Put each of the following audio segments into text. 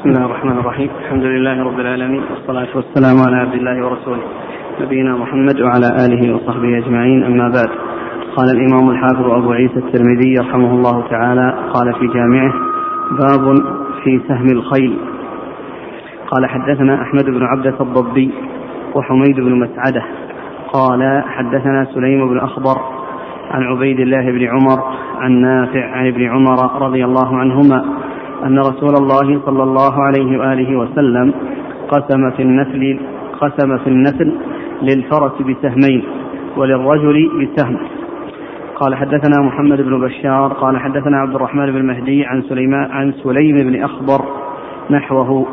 بسم الله الرحمن الرحيم. الحمد لله رب العالمين والصلاة والسلام على عبد الله ورسوله. نبينا محمد وعلى آله وصحبه أجمعين أما بعد. قال الإمام الحافظ أبو عيسى الترمذي رحمه الله تعالى قال في جامعه باب في سهم الخيل. قال حدثنا أحمد بن عبدة الضبي وحميد بن مسعدة. قال حدثنا سليم بن أخضر عن عبيد الله بن عمر عن نافع عن ابن عمر رضي الله عنهما أن رسول الله صلى الله عليه وآله وسلم قسم في النسل قسم في النسل للفرس بسهمين وللرجل بسهم. قال حدثنا محمد بن بشار قال حدثنا عبد الرحمن بن مهدي عن سليمان عن سليم بن أخضر نحوه.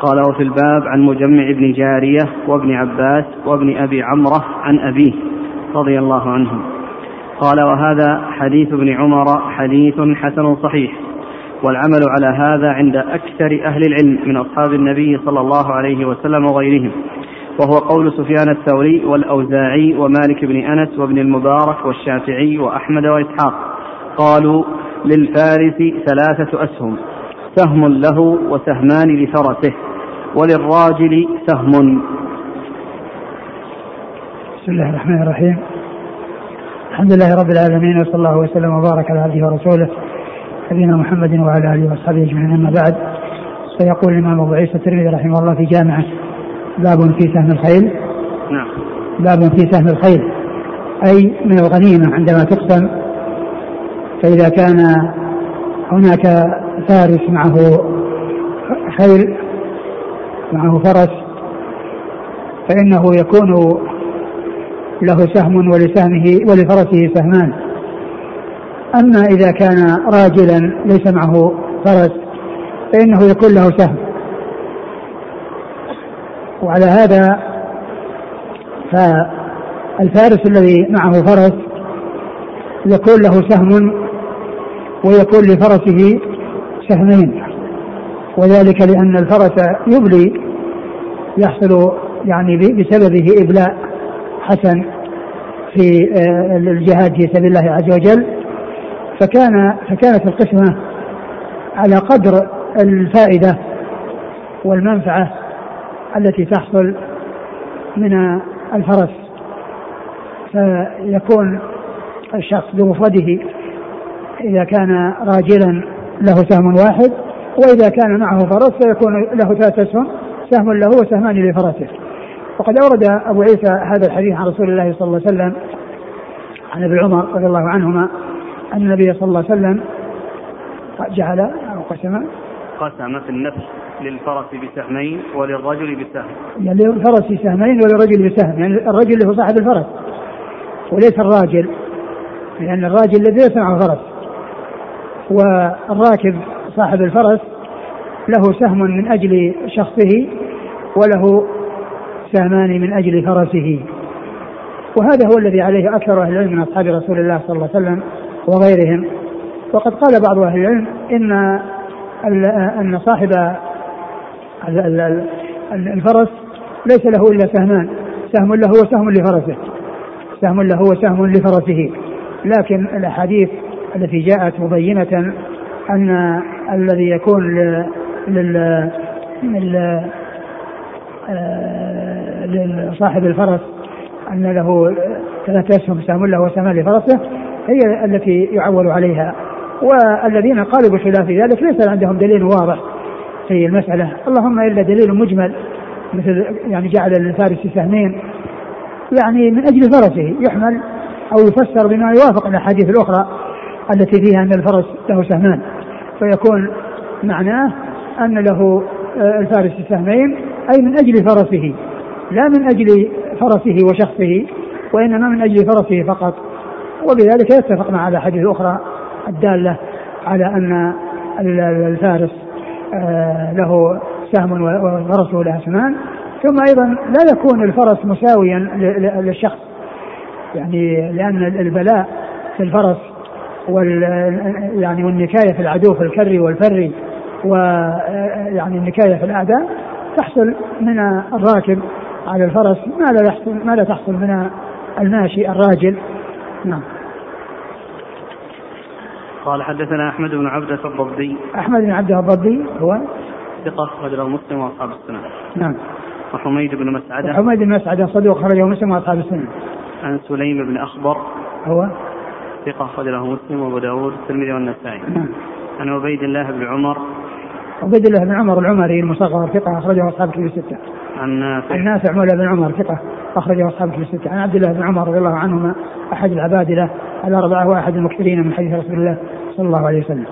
قال وفي الباب عن مجمع بن جارية وابن عباس وابن أبي عمرة عن أبيه رضي الله عنهم. قال وهذا حديث ابن عمر حديث حسن صحيح. والعمل على هذا عند أكثر أهل العلم من أصحاب النبي صلى الله عليه وسلم وغيرهم. وهو قول سفيان الثوري والأوزاعي ومالك بن أنس وابن المبارك والشافعي وأحمد وإسحاق. قالوا للفارس ثلاثة أسهم سهم له وسهمان لفرسه وللراجل سهم. بسم الله الرحمن الرحيم. الحمد لله رب العالمين وصلى الله وسلم وبارك على عبده ورسوله. نبينا محمد وعلى آله وأصحابه أجمعين. أما بعد فيقول الإمام أبو عيسى الترمذي رحمه الله في جامعة باب في سهم الخيل. نعم. باب في سهم الخيل. أي من الغنيمة عندما تقسم فإذا كان هناك فارس معه خيل معه فرس فإنه يكون له سهم ولسهمه ولفرسه سهمان. أما إذا كان راجلا ليس معه فرس فإنه يكون له سهم. وعلى هذا فالفارس الذي معه فرس يكون له سهم ويكون لفرسه سهمين. وذلك لأن الفرس يبلي يحصل يعني بسببه إبلاء حسن في الجهاد في سبيل الله عز وجل. فكان فكانت القسمة على قدر الفائدة والمنفعة التي تحصل من الفرس فيكون الشخص بمفرده إذا كان راجلا له سهم واحد وإذا كان معه فرس فيكون له ثلاثة أسهم سهم له وسهمان لفرسه. وقد أورد أبو عيسى هذا الحديث عن رسول الله صلى الله عليه وسلم عن ابن عمر رضي الله عنهما أن النبي صلى الله عليه وسلم جعل أو قسم قسم في النفس للفرس بسهمين وللرجل بسهم. يعني للفرس سهمين وللرجل بسهم يعني الرجل اللي هو صاحب الفرس وليس الراجل لأن الراجل الذي ليس معه فرس والراكب صاحب الفرس له سهم من أجل شخصه وله سهمان من أجل فرسه. وهذا هو الذي عليه أكثر أهل العلم من أصحاب رسول الله صلى الله عليه وسلم. وغيرهم. وقد قال بعض أهل العلم إن أن صاحب الفرس ليس له إلا سهمان. سهم له وسهم لفرسه. سهم له وسهم لفرسه. لكن الأحاديث التي جاءت مبينة أن الذي يكون لل لصاحب الفرس أن له ثلاثة أسهم سهم له وسهم لفرسه هي التي يعول عليها. والذين قالوا بخلاف ذلك ليس عندهم دليل واضح في المسألة. اللهم إلا دليل مجمل مثل يعني جعل للفارس سهمين. يعني من أجل فرسه يحمل أو يفسر بما يوافق الأحاديث الأخرى التي فيها أن الفرس له سهمان. فيكون معناه أن له الفارس سهمين أي من أجل فرسه. لا من أجل فرسه وشخصه وإنما من أجل فرسه فقط. وبذلك يتفقنا على حديث أخرى الدالة على أن الفارس له سهم وفرسه له سمان ثم أيضا لا يكون الفرس مساويا للشخص. يعني لأن البلاء في الفرس وال يعني والنكاية في العدو في الكر والفر ويعني النكاية في الأعداء تحصل من الراكب على الفرس. ما لا يحصل ما لا تحصل من الماشي الراجل. نعم قال حدثنا أحمد بن عبدة الضبي أحمد بن عبدة الضبي هو ثقة أخرج له مسلم وأصحاب السنة. نعم. وحميد بن مسعدة. وحميد بن مسعدة صدوق أخرجه مسلم وأصحاب السنة. عن سليم بن أخبر. هو ثقة أخرج له مسلم وأبو داود والترمذي والنسائي. نعم. عن عبيد الله بن عمر. عبيد الله بن عمر العمري المصغر ثقة أخرجه أصحاب كتب الستة. عن نافع. عن نافع مولى بن عمر ثقة أخرجه أصحاب كتب الستة. عن عبد الله بن عمر رضي الله عنهما أحد العبادلة الأربعة وأحد المكثرين من حديث رسول الله صلى الله عليه وسلم.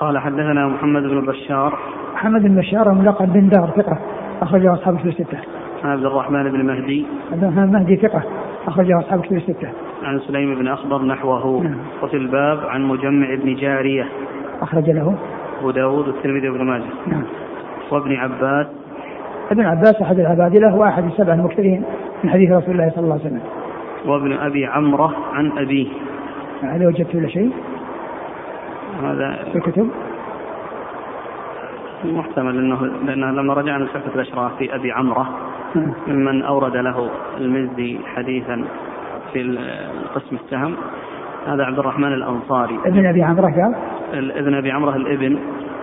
قال حدثنا محمد بن بشار محمد بن بشار ملقب بن دار ثقة أخرجه أصحاب كتب الستة. عن عبد الرحمن بن مهدي عبد الرحمن مهدي ثقة أخرجه أصحاب كتب الستة. عن سليم بن أخضر نحوه نعم. وفي الباب عن مجمع بن جارية أخرج له أبو داود والترمذي وابن ماجه نعم. وابن عباس ابن عباس أحد العبادلة وأحد السبع المكثرين من حديث رسول الله صلى الله عليه وسلم. وابن أبي عمرة عن أبيه هل وجدت ولا شيء هذا في الكتب؟ محتمل انه لأنه لما رجعنا لتحفة الاشراف في أبي عمرة. ممن أورد له المزي حديثا في القسم السهم هذا عبد الرحمن الأنصاري ابن أبي عمرو قال ال- ابن أبي عمرة الإبن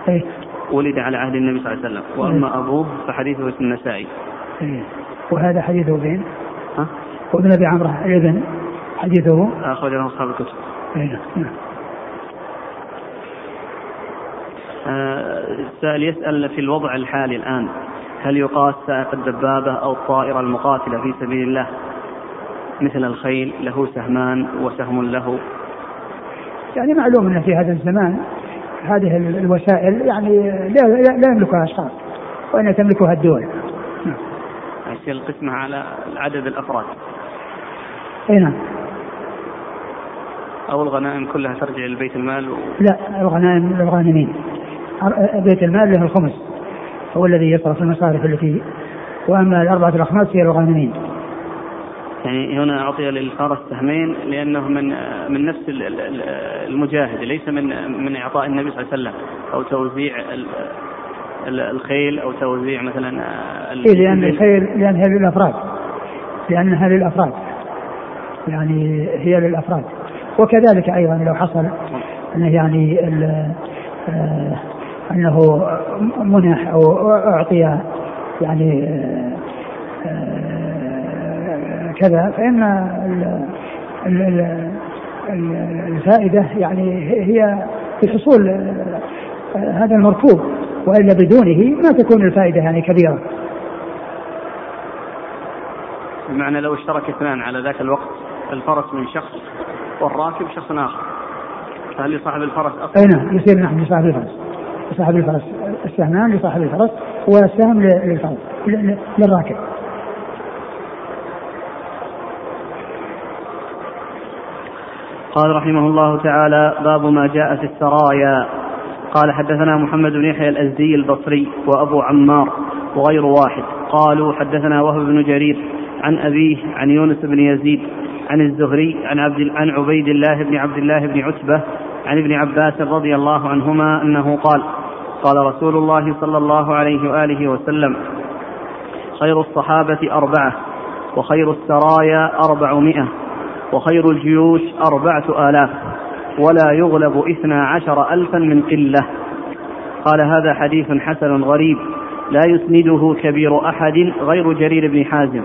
إيه ولد على عهد النبي صلى الله عليه وسلم. وأما أبوه فحديثه في النسائي. إيه. وهذا حديثه فين؟ ها؟ وابن أبي عمرو الابن حديثه؟ أخرج له أصحاب الكتب. إيه نعم. آه، السائل يسأل في الوضع الحالي الآن هل يقاس سائق الدبابة أو الطائرة المقاتلة في سبيل الله؟ مثل الخيل له سهمان وسهم له. يعني معلوم ان في هذا الزمان هذه ال- الوسائل يعني لا, لا, يملكها أشخاص وانما تملكها الدول. يصير القسمة على عدد الأفراد أي نعم. أو الغنائم كلها ترجع لبيت المال و... لا الغنائم للغانمين. بيت المال له الخمس هو الذي يصرف المصارف التي وأما الأربعة الأخماس هي الغانمين. يعني هنا أعطي للفارس سهمين لأنه من من نفس ال- ال- ال- المجاهد ليس من من إعطاء النبي صلى الله عليه وسلم أو توزيع ال- ال- الخيل أو توزيع مثلا إيه لأن الخيل لأنها للأفراد. لأنها للأفراد. يعني هي للأفراد. وكذلك أيضا لو حصل أنه يعني آه، أنه منح أو أعطي يعني آه، آه، كذا فإن ال- ال- ال- ال- الفائدة يعني هي في حصول آه، هذا المركوب وإلا بدونه ما تكون الفائدة يعني كبيرة. بمعنى لو اشترك اثنان على ذاك الوقت الفرس من شخص والراكب شخص آخر. فهل لصاحب الفرس أصلا أي نعم يصير نعم لصاحب الفرس. لصاحب الفرس السهمان لصاحب الفرس والسهم للفرس للراكب. قال رحمه الله تعالى باب ما جاء في السرايا. قال حدثنا محمد بن يحيى الأزدي البصري وأبو عمار وغير واحد. قالوا حدثنا وهب بن جرير عن أبيه عن يونس بن يزيد عن الزهري عن عبد عن عبيد الله بن عبد الله بن عتبة عن ابن عباس رضي الله عنهما أنه قال قال رسول الله صلى الله عليه وآله وسلم خير الصحابة أربعة وخير السرايا أربعمائة. وخير الجيوش أربعة آلاف ولا يغلب إثنا عشر ألفا من قلة. قال هذا حديث حسن غريب لا يسنده كبير أحد غير جرير بن حازم.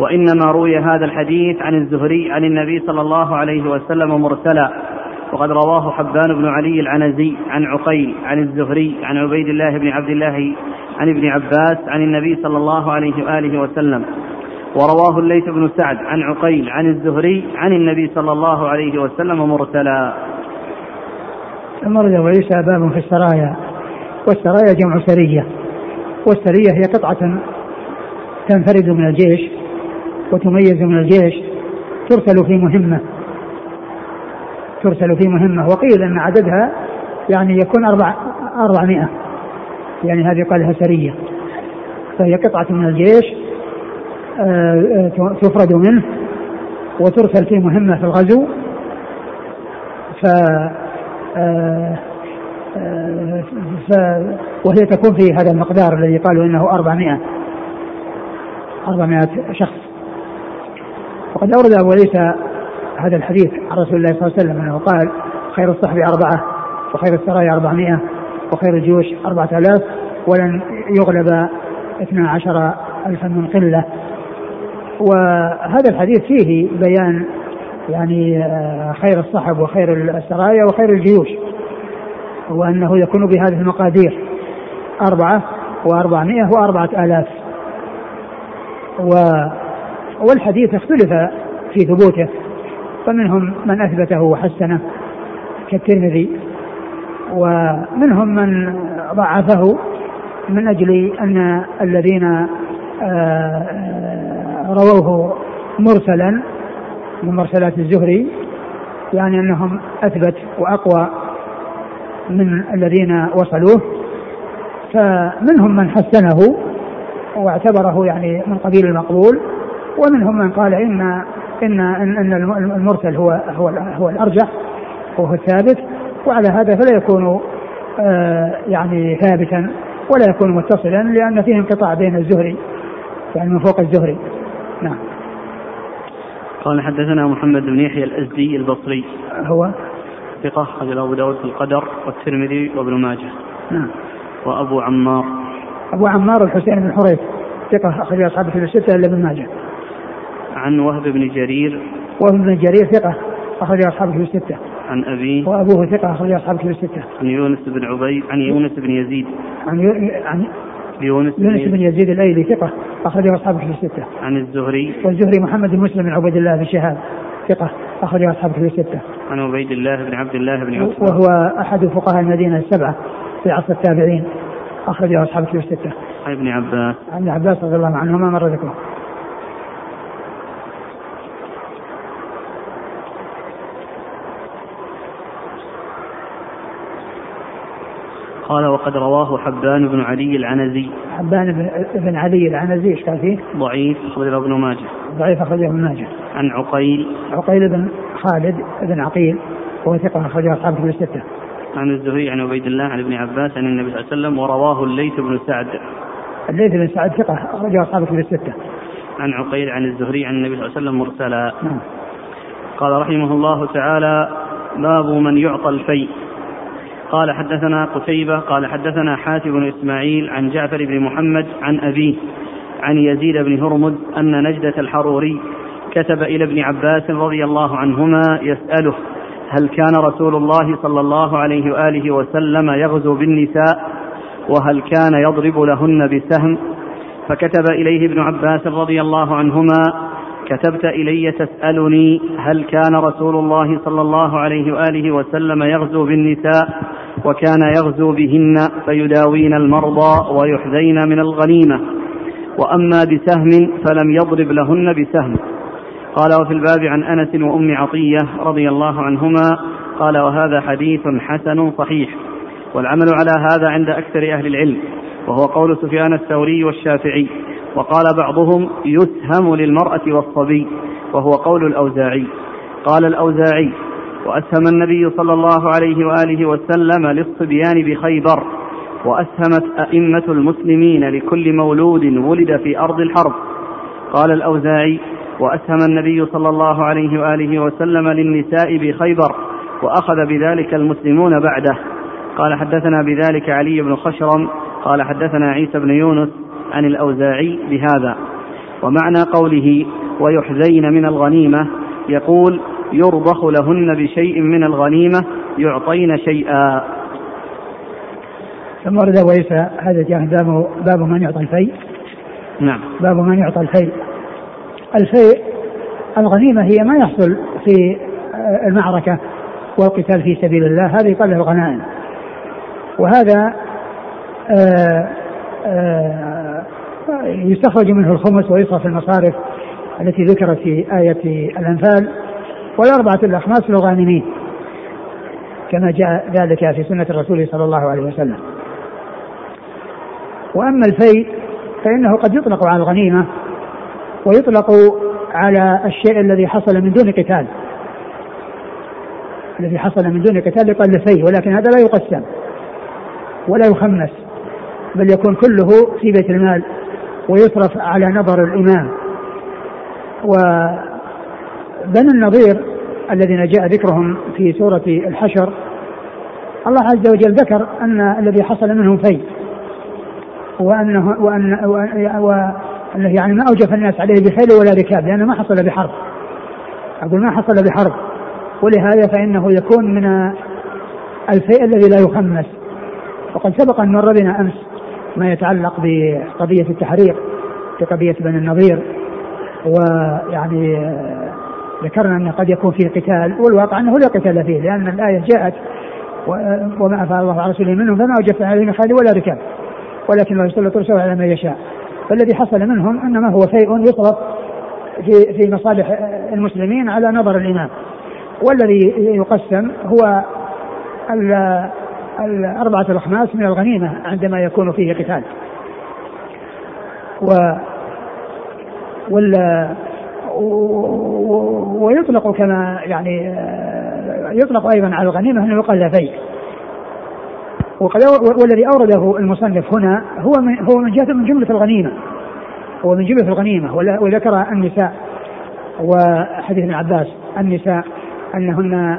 وإنما روي هذا الحديث عن الزهري عن النبي صلى الله عليه وسلم مرسلا. وقد رواه حبان بن علي العنزي عن عقيل عن الزهري عن عبيد الله بن عبد الله عن ابن عباس عن النبي صلى الله عليه وآله وسلم. ورواه الليث بن سعد عن عقيل عن الزهري عن النبي صلى الله عليه وسلم مرسلا. أبو عيسى باب في السرايا. والسرايا جمع سرية. والسرية هي قطعة تنفرد من الجيش وتميز من الجيش. ترسل في مهمة. ترسل في مهمة. وقيل أن عددها يعني يكون أربع أربعمائة. يعني هذه يقال لها سرية. فهي قطعة من الجيش تفرد منه وترسل في مهمة في الغزو. ف آه، آه، ف وهي تكون في هذا المقدار الذي قالوا إنه 400 400 شخص. وقد أورد أبو عيسى هذا الحديث عن رسول الله صلى الله عليه وسلم أنه قال خير الصحب أربعة وخير السرايا 400 وخير الجيوش أربعة آلاف ولن يغلب اثنا عشر ألفا من قلة. وهذا الحديث فيه بيان يعني آه، خير الصحب وخير السرايا وخير الجيوش وأنه يكون بهذه المقادير أربعة وأربعمائة وأربعة آلاف. و والحديث اختلف في ثبوته فمنهم من أثبته وحسنه كالترمذي ومنهم من ضعفه من أجل أن الذين آه، رووه مرسلا من مرسلات الزهري يعني أنهم أثبت وأقوى من الذين وصلوه. فمنهم من حسنه واعتبره يعني من قبيل المقبول ومنهم من قال ان ان ان المرسل هو هو هو الأرجح وهو الثابت. وعلى هذا فلا يكون آه، يعني ثابتا ولا يكون متصلا لأن فيه انقطاع بين الزهري يعني من فوق الزهري. نعم. قال حدثنا محمد بن يحيى الأزدي البصري. هو؟ ثقة أخرج أبو داود في القدر والترمذي وابن ماجه. نعم. وأبو عمار. أبو عمار الحسين بن حريث. ثقة أخرج أصحابه في الستة إلا ابن ماجه. عن وهب بن جرير. وهب بن جرير ثقة أخرج أصحابه في الستة. عن أبيه. وأبوه ثقة أخرج أصحابه في الستة. عن يونس بن عبيد عن يونس بن يزيد. عن. عن يونس بن, يونس بن يزيد الأيلي ثقة أخرج أصحابه في الستة. عن الزهري. والزهري محمد بن مسلم بن عبيد الله بن شهاب ثقة أخرج أصحابه في الستة. عن عبيد الله بن عبد الله بن عتبة وهو أحد فقهاء المدينة السبعة في عصر التابعين أخرج أصحابه في الستة. عن ابن عباس. عن ابن عباس رضي الله عنهما مر ذكره. قال وقد رواه حبان بن علي العنزي. حبان بن علي العنزي إيش فيه؟ ضعيف أخرجه ابن ماجه. ضعيف أخرجه ابن ماجه. عن عقيل. عقيل بن خالد بن عقيل وهو ثقة أخرجه أصحابه في الستة. عن الزهري عن عبيد الله عن ابن عباس عن النبي صلى الله عليه وسلم ورواه الليث بن سعد. الليث بن سعد ثقة أخرجه أصحابه في الستة. عن عقيل عن الزهري عن النبي صلى الله عليه وسلم مرسلا. نعم. قال رحمه الله تعالى باب من يعطى الفيء. قال حدثنا قتيبة قال حدثنا حاتم بن إسماعيل عن جعفر بن محمد عن أبيه عن يزيد بن هرمز أن نجدة الحروري كتب إلى ابن عباس رضي الله عنهما يسأله هل كان رسول الله صلى الله عليه وآله وسلم يغزو بالنساء؟ وهل كان يضرب لهن بسهم؟ فكتب إليه ابن عباس رضي الله عنهما كتبت إلي تسألني هل كان رسول الله صلى الله عليه وآله وسلم يغزو بالنساء؟ وكان يغزو بهن فيداوين المرضى ويحذين من الغنيمة. وأما بسهم فلم يضرب لهن بسهم. قال وفي الباب عن أنس وأم عطية رضي الله عنهما قال وهذا حديث حسن صحيح. والعمل على هذا عند أكثر أهل العلم. وهو قول سفيان الثوري والشافعي. وقال بعضهم يسهم للمرأة والصبي. وهو قول الأوزاعي. قال الأوزاعي وأسهم النبي صلى الله عليه وآله وسلم للصبيان بخيبر وأسهمت أئمة المسلمين لكل مولود ولد في أرض الحرب. قال الأوزاعي وأسهم النبي صلى الله عليه وآله وسلم للنساء بخيبر وأخذ بذلك المسلمون بعده. قال حدثنا بذلك علي بن خشرم قال حدثنا عيسى بن يونس عن الأوزاعي بهذا. ومعنى قوله ويحذين من الغنيمة يقول يرضخ لهن بشيء من الغنيمة يعطين شيئا. ثم ورد عيسى هذا جاء باب باب من يعطى الفيء. نعم. باب من يعطى الفيء. الفيء الغنيمة هي ما يحصل في المعركة والقتال في سبيل الله هذا يقال له الغنائم. وهذا آآ آآ يستخرج منه الخمس ويصرف المصارف التي ذكرت في آية الأنفال. والأربعة الأخماس للغانمين كما جاء ذلك في سنة الرسول صلى الله عليه وسلم. وأما الفيء فإنه قد يطلق على الغنيمة ويطلق على الشيء الذي حصل من دون قتال. الذي حصل من دون قتال يقال له ولكن هذا لا يقسم ولا يخمس بل يكون كله في بيت المال ويصرف على نظر الإمام. وبنو النظير الذين جاء ذكرهم في سورة الحشر الله عز وجل ذكر أن الذي حصل منهم في وأنه وأن وأنه يعني ما أوجف الناس عليه بخيل ولا ركاب لأنه ما حصل بحرب. أقول ما حصل بحرب. ولهذا فإنه يكون من الفيء الذي لا يخمس. وقد سبق أن مر بنا أمس ما يتعلق بقضية التحرير في قضية بني النظير ويعني ذكرنا أن قد يكون فيه قتال والواقع أنه لا قتال فيه لأن الآية جاءت وما أفعل الله على رسوله منهم فما وجدت عليهم خالد ولا ركاب ولكن الله يسلط رسوله على من يشاء. فالذي حصل منهم أنما هو شيء يصرف في في مصالح المسلمين على نظر الإمام. والذي يقسم هو الأربعة الأخماس من الغنيمة عندما يكون فيه قتال. و وال ويطلق كما يعني يطلق أيضا على الغنيمة أنه يقال فيء وقد والذي أورده المصنف هنا هو من هو من جهة من جملة الغنيمة. هو من جملة الغنيمة. وذكر النساء وحديث ابن عباس النساء أنهن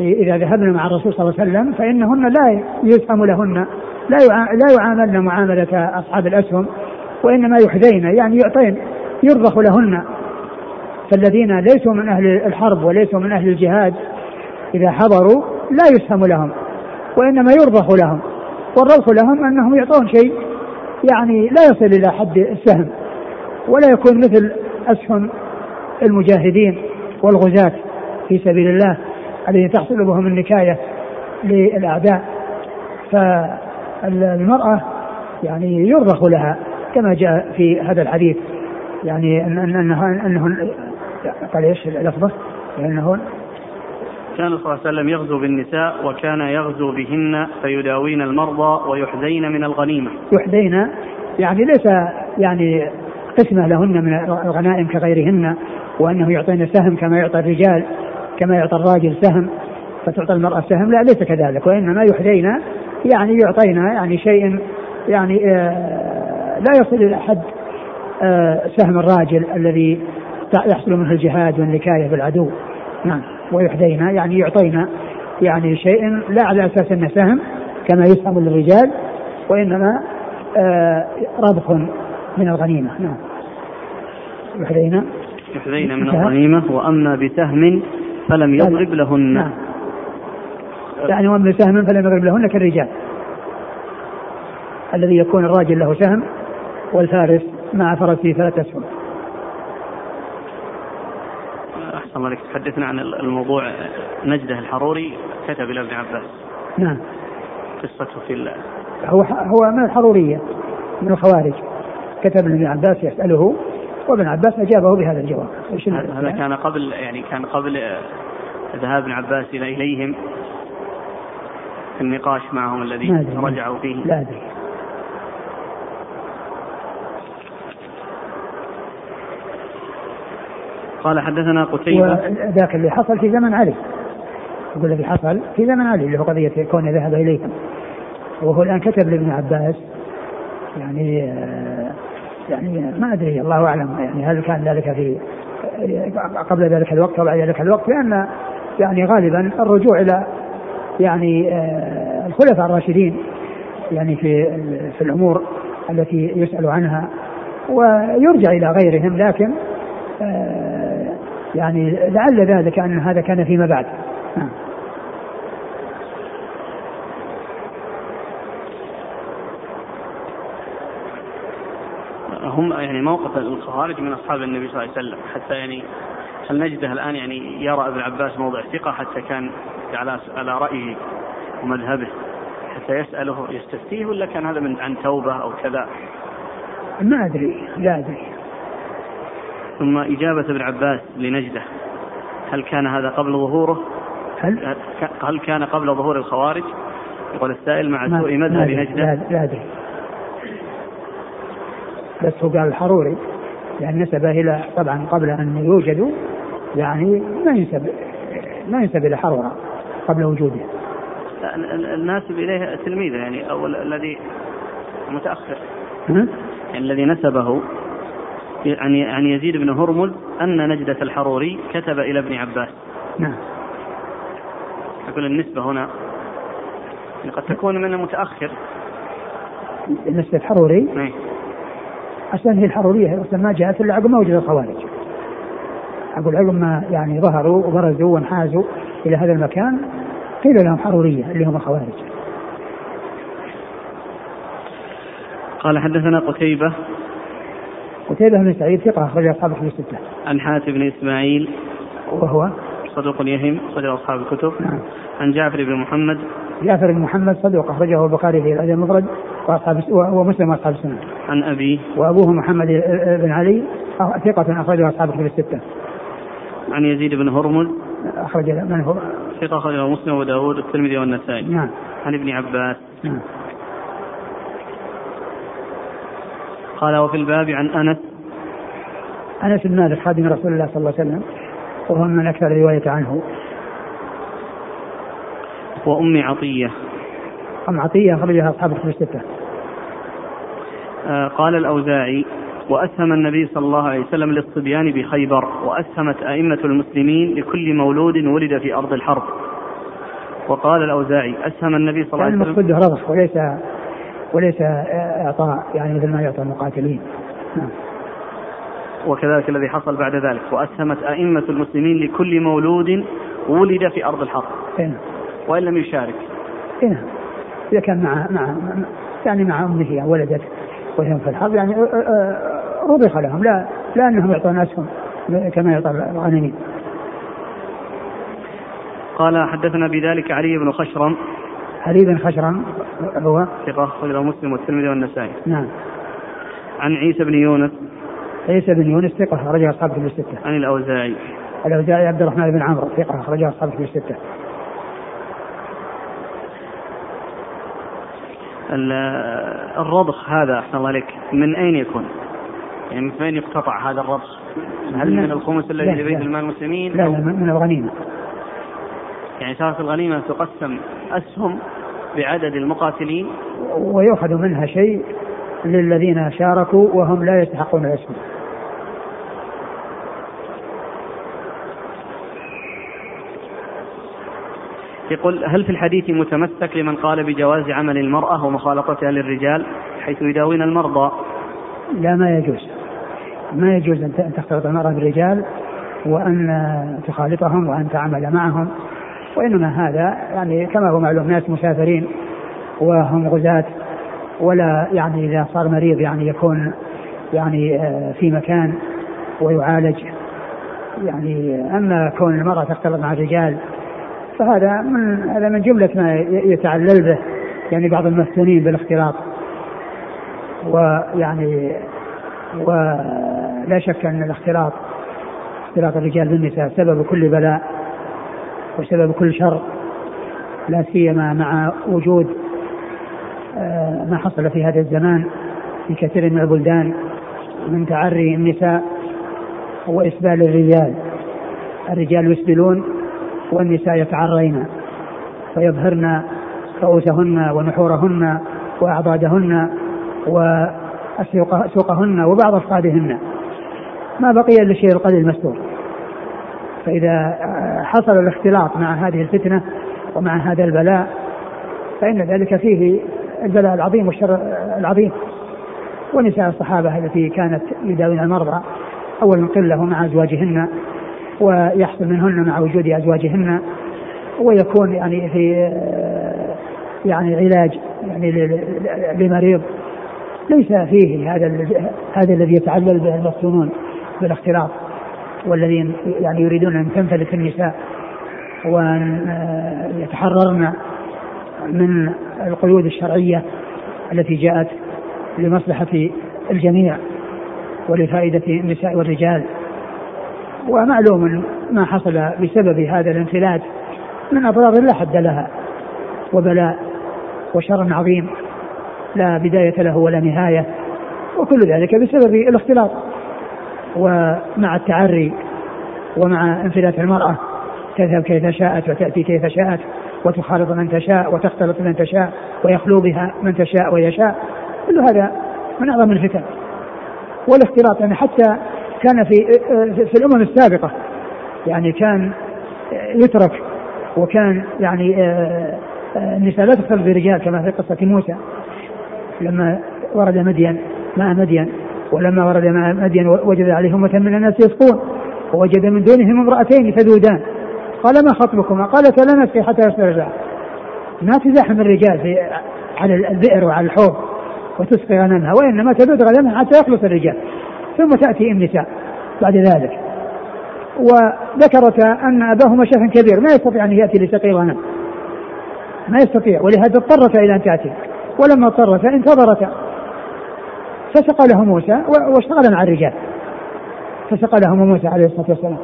إذا ذهبن مع الرسول صلى الله عليه وسلم فإنهن لا يسهم لهن لا لا يعاملن معاملة أصحاب الأسهم وإنما يحذين يعني يعطين يرضخ لهن. فالذين ليسوا من أهل الحرب وليسوا من أهل الجهاد إذا حضروا لا يسهم لهم وإنما يرضخ لهم والرضخ لهم أنهم يعطون شيء يعني لا يصل إلى حد السهم ولا يكون مثل أسهم المجاهدين والغزاة في سبيل الله الذين تحصل بهم النكاية للأعداء. فالمرأة يعني يرضخ لها كما جاء في هذا الحديث يعني أن أنه أنه قال إيش لفظه؟ لأنه كان صلى الله عليه وسلم يغزو بالنساء وكان يغزو بهن فيداوين المرضى ويحذين من الغنيمة يحذين يعني ليس يعني قسمة لهن من الغنائم كغيرهن وأنه يعطين سهم كما يعطي الرجال كما يعطى الراجل سهم فتعطى المرأة سهم لا ليس كذلك وإنما يحذين يعني يعطينا يعني شيء يعني آه لا يصل إلى حد آه سهم الراجل الذي يحصل منه الجهاد والنكاية بالعدو نعم. ويحدينا يعني يعطينا يعني شيء لا على أساس أنه سهم كما يسهم للرجال وإنما آه ربح من الغنيمة. نعم. يحدينا. يحدينا من الغنيمة وأما بسهم فلم يضرب لهن. نعم. يعني وأما بسهم فلم يضرب لهن كالرجال. الذي يكون الراجل له سهم والفارس مع فرسه ثلاث أسهم. أحسن الله تحدثنا عن الموضوع نجده الحروري كتب إلى ابن عباس. نعم. قصته في الله. هو هو من الحرورية من الخوارج. كتب لابن عباس يسأله وابن عباس أجابه بهذا الجواب. هذا كان قبل يعني كان قبل ذهاب ابن عباس إلى إليهم النقاش معهم الذي رجعوا فيه. لا أدري. قال حدثنا قتيبة. ذاك اللي حصل في زمن علي. يقول الذي حصل في زمن علي اللي هو قضية كونه ذهب إليهم. وهو الآن كتب لابن عباس. يعني يعني ما أدري الله أعلم. يعني هل كان ذلك في قبل ذلك الوقت أو بعد ذلك الوقت؟ لأن يعني غالبا الرجوع إلى يعني الخلفاء الراشدين يعني في في الأمور التي يسأل عنها. ويرجع إلى غيرهم لكن يعني لعل ذلك أن هذا كان فيما بعد نعم. هم يعني موقف الخوارج من أصحاب النبي صلى الله عليه وسلم حتى يعني هل نجده الآن يعني يرى ابن عباس موضع ثقة حتى كان على على رايه ومذهبه حتى يسأله يستفتيه ولا كان هذا من عن توبة أو كذا؟ ما أدري لا أدري ثم إجابة ابن عباس لنجدة. هل كان هذا قبل ظهوره؟ هل؟ هل كان قبل ظهور الخوارج؟ يقول السائل مع سوء مذهب نجدة. لا أدري. بس هو قال الحروري يعني نسبه إلى طبعا قبل أن يوجدوا يعني ما ينسب ما ينسب إلى حرورة قبل وجوده. الناسب إليه تلميذه يعني أو الذي متأخر. يعني الذي نسبه عن يزيد بن هرمز أن نجدة الحروري كتب إلى ابن عباس. نعم. أقول النسبة هنا قد تكون من المتأخر نسبة الحروري إيه. أصلا هي الحرورية أصلا ما جاءت إلا عقب ما وجد الخوارج أقول عقب ما يعني ظهروا وبرزوا وانحازوا إلى هذا المكان قيل لهم حرورية اللي هم الخوارج قال حدثنا قتيبة قتيبة بن سعيد ثقة أخرج أصحاب الكتب الستة. عن حاتم بن إسماعيل وهو صدوق يهم أخرج أصحاب الكتب. نعم. عن جعفر بن محمد جعفر بن محمد صدوق أخرجه البخاري في الأدب المفرد وأصحاب ومسلم وأصحاب السنة. عن أبيه وأبوه محمد بن علي ثقة أخرجه أصحاب الكتب الستة. عن يزيد بن هرمز أخرج من هو؟ ثقة أخرجه مسلم وداود والترمذي والنسائي. نعم. عن ابن عباس. نعم. قال وفي الباب عن أنس. أنس بن مالك خادم رسول الله صلى الله عليه وسلم وهو من أكثر روايه عنه. وأم عطية. أم عطية أخرجها أصحاب الكتب الستة. آه، قال الأوزاعي وأسهم النبي صلى الله عليه وسلم للصبيان بخيبر وأسهمت أئمة المسلمين لكل مولود ولد في أرض الحرب. وقال الأوزاعي أسهم النبي صلى الله عليه وسلم المقصود رضخ وليس وليس إعطاء يعني مثل ما يعطى المقاتلين. نعم. وكذلك الذي حصل بعد ذلك وأسهمت أئمة المسلمين لكل مولود ولد في أرض الحرب هنا وإن لم يشارك. هنا إذا كان مع مع يعني مع أمه أو ولدته وهم في الحرب يعني رضخ لهم. لا لا أنهم يعطون أسهم كما يعطى الغانمين قال حدثنا بذلك علي بن خشرم بن خشرم هو ثقة أخرجه مسلم والترمذي والنسائي نعم عن عيسى بن يونس عيسى بن يونس ثقة أخرجها أصحاب الكتب الستة. عن الأوزاعي الأوزاعي عبد الرحمن بن عمرو ثقة أخرجها أصحاب الكتب الستة. ال- الرضخ هذا أحسن الله عليك من أين يكون؟ يعني من فين يقتطع هذا الرضخ؟ هل من الخمس الذي لبيت. المال المسلمين؟ لا لا من من الغنيمة. يعني صارت الغنيمة تقسم أسهم بعدد المقاتلين ويؤخذ منها شيء للذين شاركوا وهم لا يستحقون الاسم. يقول هل في الحديث متمسك لمن قال بجواز عمل المرأة ومخالطتها للرجال حيث يداوين المرضى لا ما يجوز. ما يجوز أن تختلط المرأة بالرجال وأن تخالطهم وأن تعمل معهم وإنما هذا يعني كما هو معلوم ناس مسافرين وهم غزاة ولا يعني إذا صار مريض يعني يكون يعني آه، في مكان ويعالج. يعني أما كون المرأة تختلط مع الرجال فهذا من هذا من جملة ما يتعلل به يعني بعض المفتونين بالاختلاط. ويعني ولا شك أن الاختلاط اختلاط الرجال بالنساء سبب كل بلاء. وسبب كل شر لا سيما مع وجود آه، ما حصل في هذا الزمان في كثير من البلدان من تعري النساء وإسبال الرجال. الرجال يسبلون والنساء يتعرين فيظهرن رؤوسهن ونحورهن وأعضادهن وسوقهن وبعض أفقادهن ما بقي إلا الشيء القليل المستور. فإذا حصل الاختلاط مع هذه الفتنة ومع هذا البلاء فإن ذلك فيه البلاء العظيم والشر العظيم. ونساء الصحابة التي كانت يداوين المرضى أولا قلة مع أزواجهن ويحصل منهن مع وجود أزواجهن ويكون يعني في يعني علاج يعني لمريض ليس فيه هذا هذا الذي يتعلل به المفتونون بالاختلاط. والذين يعني يريدون أن تنفلت النساء وأن آه، يتحررن من القيود الشرعية التي جاءت لمصلحة الجميع ولفائدة النساء والرجال. ومعلوم ما حصل بسبب هذا الانفلات من أضرار لا حد لها وبلاء وشر عظيم. لا بداية له ولا نهاية وكل ذلك بسبب الاختلاط. ومع التعري ومع انفلات المرأة تذهب كيف شاءت وتأتي كيف شاءت وتخالط من تشاء وتختلط من تشاء ويخلو بها من تشاء ويشاء كل هذا من أعظم الفتن. والاختلاط يعني حتى كان في في الأمم السابقة يعني كان يترك وكان يعني النساء لا تختلط بالرجال كما في قصة موسى لما ورد مدين ماء مدين. ولما ورد ماء مدين وجد عليه أمة من الناس يسقون ووجد من دونهم امرأتين تذودان قال ما خطبكما؟ قالت لا نسقي حتى يصدر الرجال ما تزاحم الرجال في على البئر وعلى الحوض وتسقي غنمها وإنما تذود غنمها حتى يخلص الرجال. ثم تأتي النساء بعد ذلك. وذكرت أن أباهما شيخ كبير ما يستطيع أن يأتي لسقي غنم. ما يستطيع ولهذا اضطرتا إلى أن تأتي. ولما اضطرتا انتظرتا فسقى له موسى واشتغل مع الرجال. فسقى لهم موسى عليه الصلاة والسلام.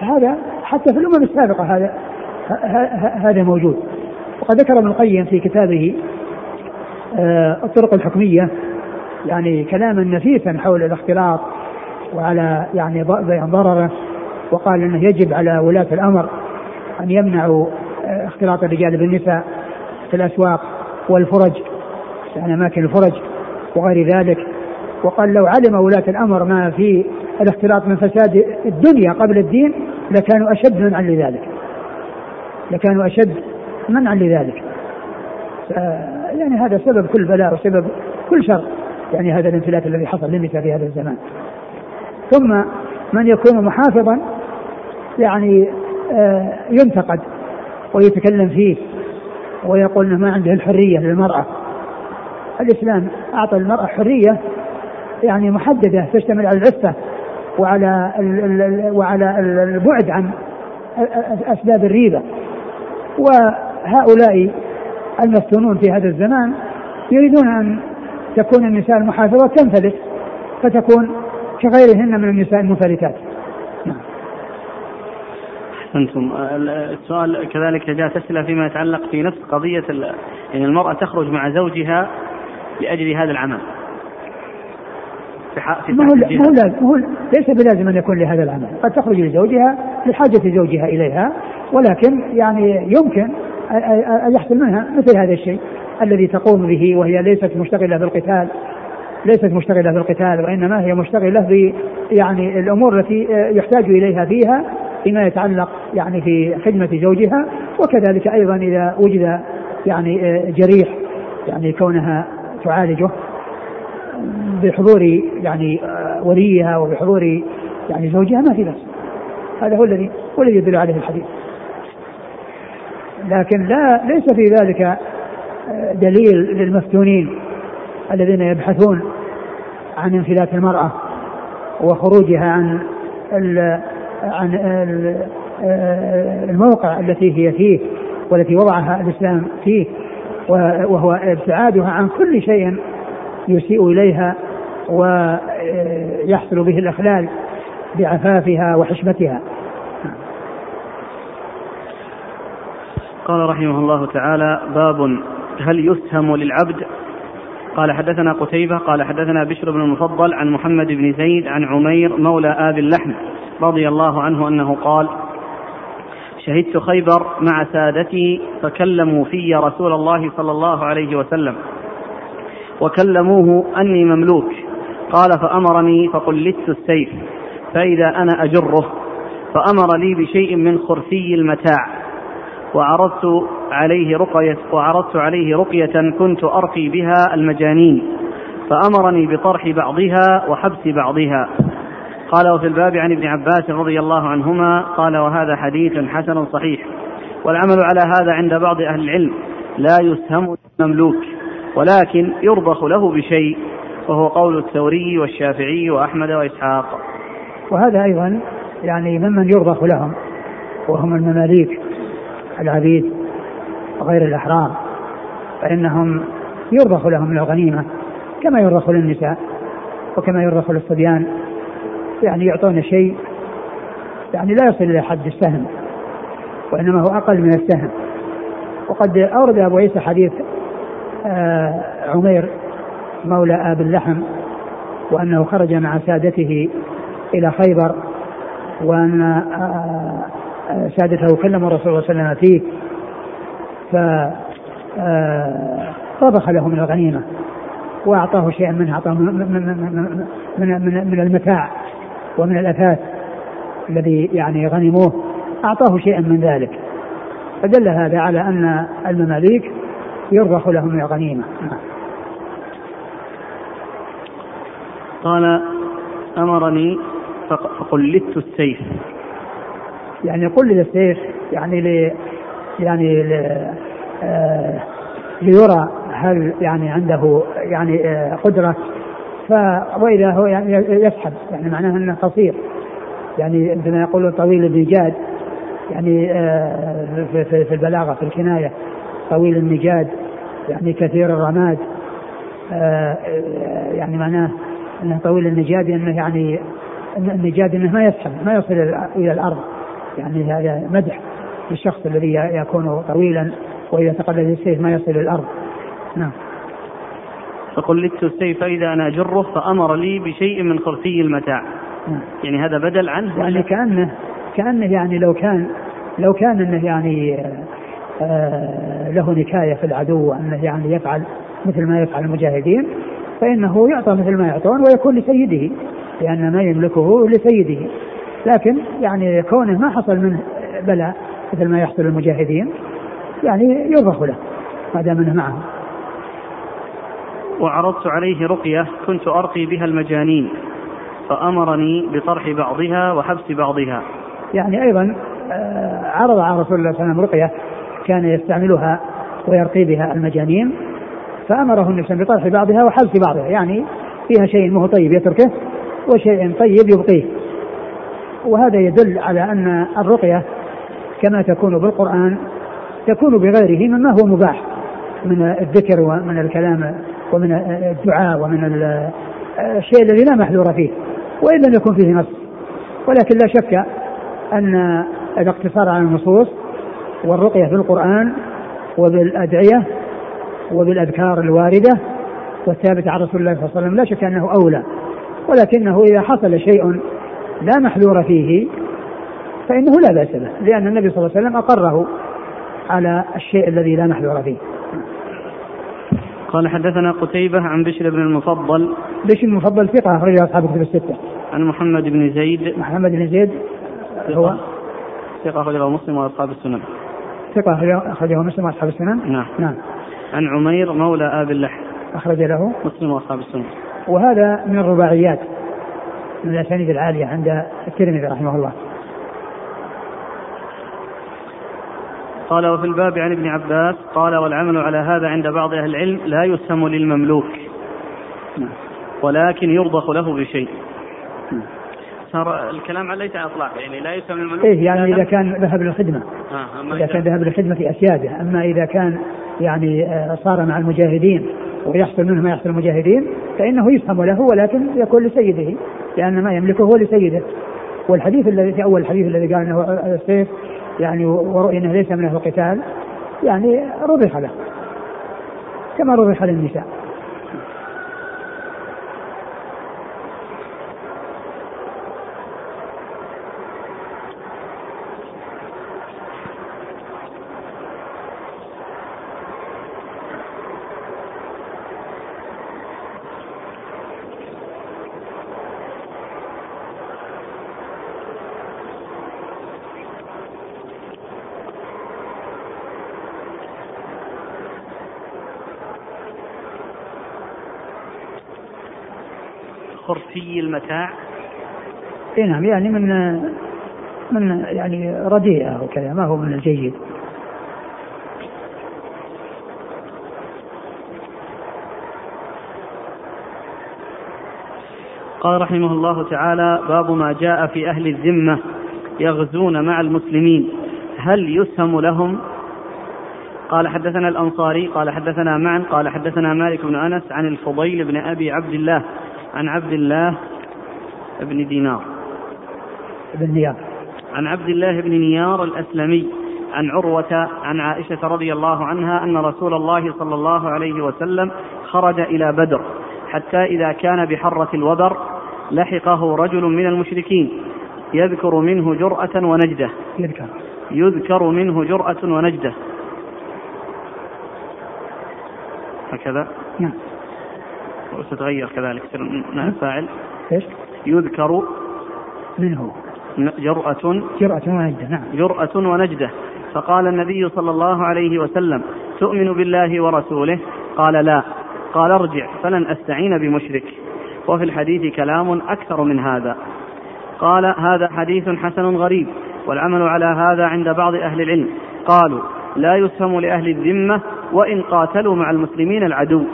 هذا حتى في الأمم السابقة هذا هذا موجود. وقد ذكر ابن القيم في كتابه آه، الطرق الحكمية يعني كلاما نفيسا حول الاختلاط وعلى يعني ضرره وقال إنه يجب على ولاة الأمر أن يمنعوا آه، اختلاط الرجال بالنساء في الأسواق والفرج يعني أماكن الفرج وغير ذلك. وقال لو علم ولاة الأمر ما في الاختلاط من فساد الدنيا قبل الدين لكانوا أشد منعا لذلك لكانوا أشد منعا لذلك يعني هذا سبب كل بلاء وسبب كل شر. يعني هذا الانفلات الذي حصل للنساء في هذا الزمان. ثم من يكون محافظا يعني آه، ينتقد ويتكلم فيه ويقول إنه ما عنده الحرية للمرأة. الإسلام أعطى المرأة حرية يعني محددة تشتمل على العفه وعلى وعلى البعد عن أسباب الريبة. وهؤلاء المفتونون في هذا الزمان يريدون أن تكون النساء المحافظات تنفلت فتكون كغيرهن من النساء المنفلتات. نعم. أحسنتم. السؤال كذلك جاءت أسئلة فيما يتعلق في نفس قضية يعني المرأة تخرج مع زوجها لأجل هذا العمل. في ما هو ما هو لازم هو ليس بلازم أن يكون لهذا العمل، قد تخرج لزوجها لحاجة زوجها إليها ولكن يعني يمكن أن يحصل منها مثل هذا الشيء الذي تقوم به وهي ليست مشتغلة بالقتال ليست مشتغلة بالقتال وإنما هي مشتغلة ب يعني الأمور التي يحتاج إليها فيها فيما يتعلق يعني في خدمة زوجها وكذلك أيضا إذا وجد يعني جريح يعني كونها تعالجه. بحضور يعني وليها وبحضور يعني زوجها ما في بس هذا هو الذي هو الذي يدل عليه الحديث. لكن لا ليس في ذلك دليل للمفتونين الذين يبحثون عن انفلات المرأة وخروجها عن عن الموقع التي هي فيه والتي وضعها الإسلام فيه وهو ابتعادها عن كل شيء يسيء إليها ويحصل به الإخلال بعفافها وحشمتها. قال رحمه الله تعالى باب هل يسهم للعبد؟ قال حدثنا قتيبة قال حدثنا بشر بن المفضل عن محمد بن زيد عن عمير مولى آب اللحم رضي الله عنه أنه قال شهدت خيبر مع سادتي فكلموا في رسول الله صلى الله عليه وسلم. وكلموه أني مملوك. قال فأمرني فقلدت السيف. فإذا أنا أجره فأمر لي بشيء من خرسي المتاع. وعرضت عليه رقية وعرضت عليه رقية كنت أرقي بها المجانين. فأمرني بطرح بعضها وحبس بعضها. قال وفي الباب عن ابن عباس رضي الله عنهما قال وهذا حديث حسن صحيح. والعمل على هذا عند بعض أهل العلم. لا يسهم المملوك ولكن يرضخ له بشيء وهو قول الثوري والشافعي وأحمد وإسحاق. وهذا أيضا يعني ممن يرضخ لهم وهم المماليك العبيد غير الأحرار فإنهم يرضخ لهم الغنيمة كما يرضخ للنساء وكما يرضخ للصبيان. يعني يعطون شيء يعني لا يصل إلى حد السهم وإنما هو أقل من السهم. وقد أورد أبو عيسى حديث عمير مولى آب اللحم وأنه خرج مع سادته إلى خيبر وأن آه سادته كلم الرسول صلى الله عليه وسلم فيه فطبخ له من الغنيمة وأعطاه شيئا منها أعطاه من, من, من, من, المتاع ومن الأثاث الذي يعني غنموه أعطاه شيئا من ذلك. فدل هذا على أن المماليك يرضخ لهم من الغنيمة قال أمرني فقلدت السيف. يعني قلد السيف يعني ل يعني ل آه ليرى هل يعني عنده يعني آه قدرة. ف وإذا هو يعني يسحب يعني معناه أنه قصير. يعني عندما يقولون طويل النجاد يعني آه في, في, في البلاغة في الكناية طويل النجاد يعني كثير الرماد آه يعني معناه إنه طويل النجاد إنه يعني النجاد إنه ما يسحب ما يصل إلى الأرض يعني هذا مدح للشخص الذي يكون طويلا وإذا تقلد السيف ما يصل إلى الأرض. نعم. فقلدت السيف فاذا أنا أجره فأمر لي بشيء من خرسي المتاع. نعم. يعني هذا بدل عنه؟ يعني كأنه كأنه يعني لو كان لو كان إنه يعني آه له نكاية في العدو انه يعني يفعل مثل ما يفعل المجاهدين فإنه يعطى مثل ما يعطون ويكون لسيده لأن ما يملكه لسيده. لكن يعني كونه ما حصل منه بلاء مثل ما يحصل المجاهدين يعني يرضخ له ما دام إنه معه وعرضت عليه رقية كنت أرقي بها المجانين فأمرني بطرح بعضها وحبس بعضها. يعني أيضا آه، عرض على رسول الله صلى الله عليه وسلم رقية كان يستعملها ويرقي بها المجانين فأمره النبي صلى بطرح بعضها وحبس بعضها يعني فيها شيء مو طيب يتركه وشيء طيب يبقيه. وهذا يدل على أن الرقية كما تكون بالقرآن تكون بغيره مما هو مباح من الذكر ومن الكلام ومن الدعاء ومن الشيء الذي لا محذور فيه وإن لم يكن فيه نص. ولكن لا شك أن الاقتصار على النصوص والرقية في القرآن وبالأدعية وبالأذكار الواردة والثابتة عن رسول الله صلى الله عليه وسلم. لا شك أنه أولى ولكنه إذا حصل شيء لا محذور فيه فإنه لا بأس به لأن النبي صلى الله عليه وسلم أقره على الشيء الذي لا محذور فيه. قال حدثنا قتيبة عن بشر بن المفضل. بشر المفضل ثقة أخرجه أصحاب الكتب الستة. عن محمد بن زيد. محمد بن زيد هو؟ ثقة أخرجه مسلم وأصحاب السنن. ثقة أخرجه مسلم وأصحاب السنن. نعم. نعم. عن عمير مولى آب اللحم. أخرج له. مسلم وأصحاب السنن. وهذا من الرباعيات من الأسانيد العالية عند الترمذي رحمه الله. قال وفي الباب عن ابن عباس قال والعمل على هذا عند بعض أهل العلم لا يسهم للمملوك نعم. ولكن يرضخ له بشيء. صار الكلام على ليس اطلاق يعني لا يسهم للمملوك إيه يعني إذا كان ذهب للخدمة. آه إذا كان ذهب للخدمة أسيادة. أما إذا كان يعني آه، صار مع المجاهدين ويحصل منه ما يحصل المجاهدين فإنه يسهم له ولكن يكون لسيده لأن ما يملكه هو لسيده. والحديث الذي في أول الحديث الذي قال إنه السيف يعني ورؤي إنه ليس منه قتال يعني رضخ له كما رضخ للنساء. خرسي المتاع؟ اي نعم يعني من من يعني رديئة وكذا ما هو من الجيد. قال رحمه الله تعالى باب ما جاء في أهل الذمة يغزون مع المسلمين. هل يسهم لهم؟ قال حدثنا الأنصاري قال حدثنا معا قال حدثنا مالك بن أنس عن الفضيل بن أبي عبد الله عن عبد الله بن دينار. بن نيار عن عبد الله بن نيار الأسلمي عن عروة عن عائشة رضي الله عنها أن رسول الله صلى الله عليه وسلم خرج إلى بدر حتى إذا كان بحرة الوبر لحقه رجل من المشركين يذكر منه جرأة ونجدة. يذكر. يذكر منه جرأة ونجدة. هكذا. نعم. وستتغير كذلك تصير الفاعل إيش؟ يذكر منه. جرأة. جرأة ونجدة نعم. جرأة ونجدة. فقال النبي صلى الله عليه وسلم تؤمن بالله ورسوله؟ قال لا. قال ارجع فلن أستعين بمشرك. وفي الحديث كلام أكثر من هذا. قال هذا حديث حسن غريب والعمل على هذا عند بعض أهل العلم. قالوا لا يسهم لأهل الذمة وإن قاتلوا مع المسلمين العدو.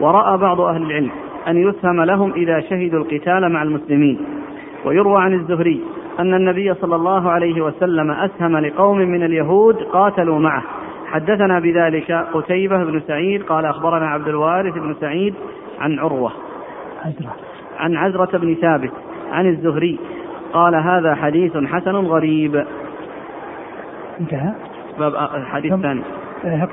ورأى بعض أهل العلم أن يسهم لهم إذا شهدوا القتال مع المسلمين. ويروى عن الزهري أن النبي صلى الله عليه وسلم أسهم لقوم من اليهود قاتلوا معه. حدثنا بذلك قتيبة بن سعيد قال أخبرنا عبد الوارث بن سعيد عن عروة. عزرة. عن عزرة بن ثابت عن الزهري قال هذا حديث حسن غريب. انتهى. باب الحديث الثاني آه،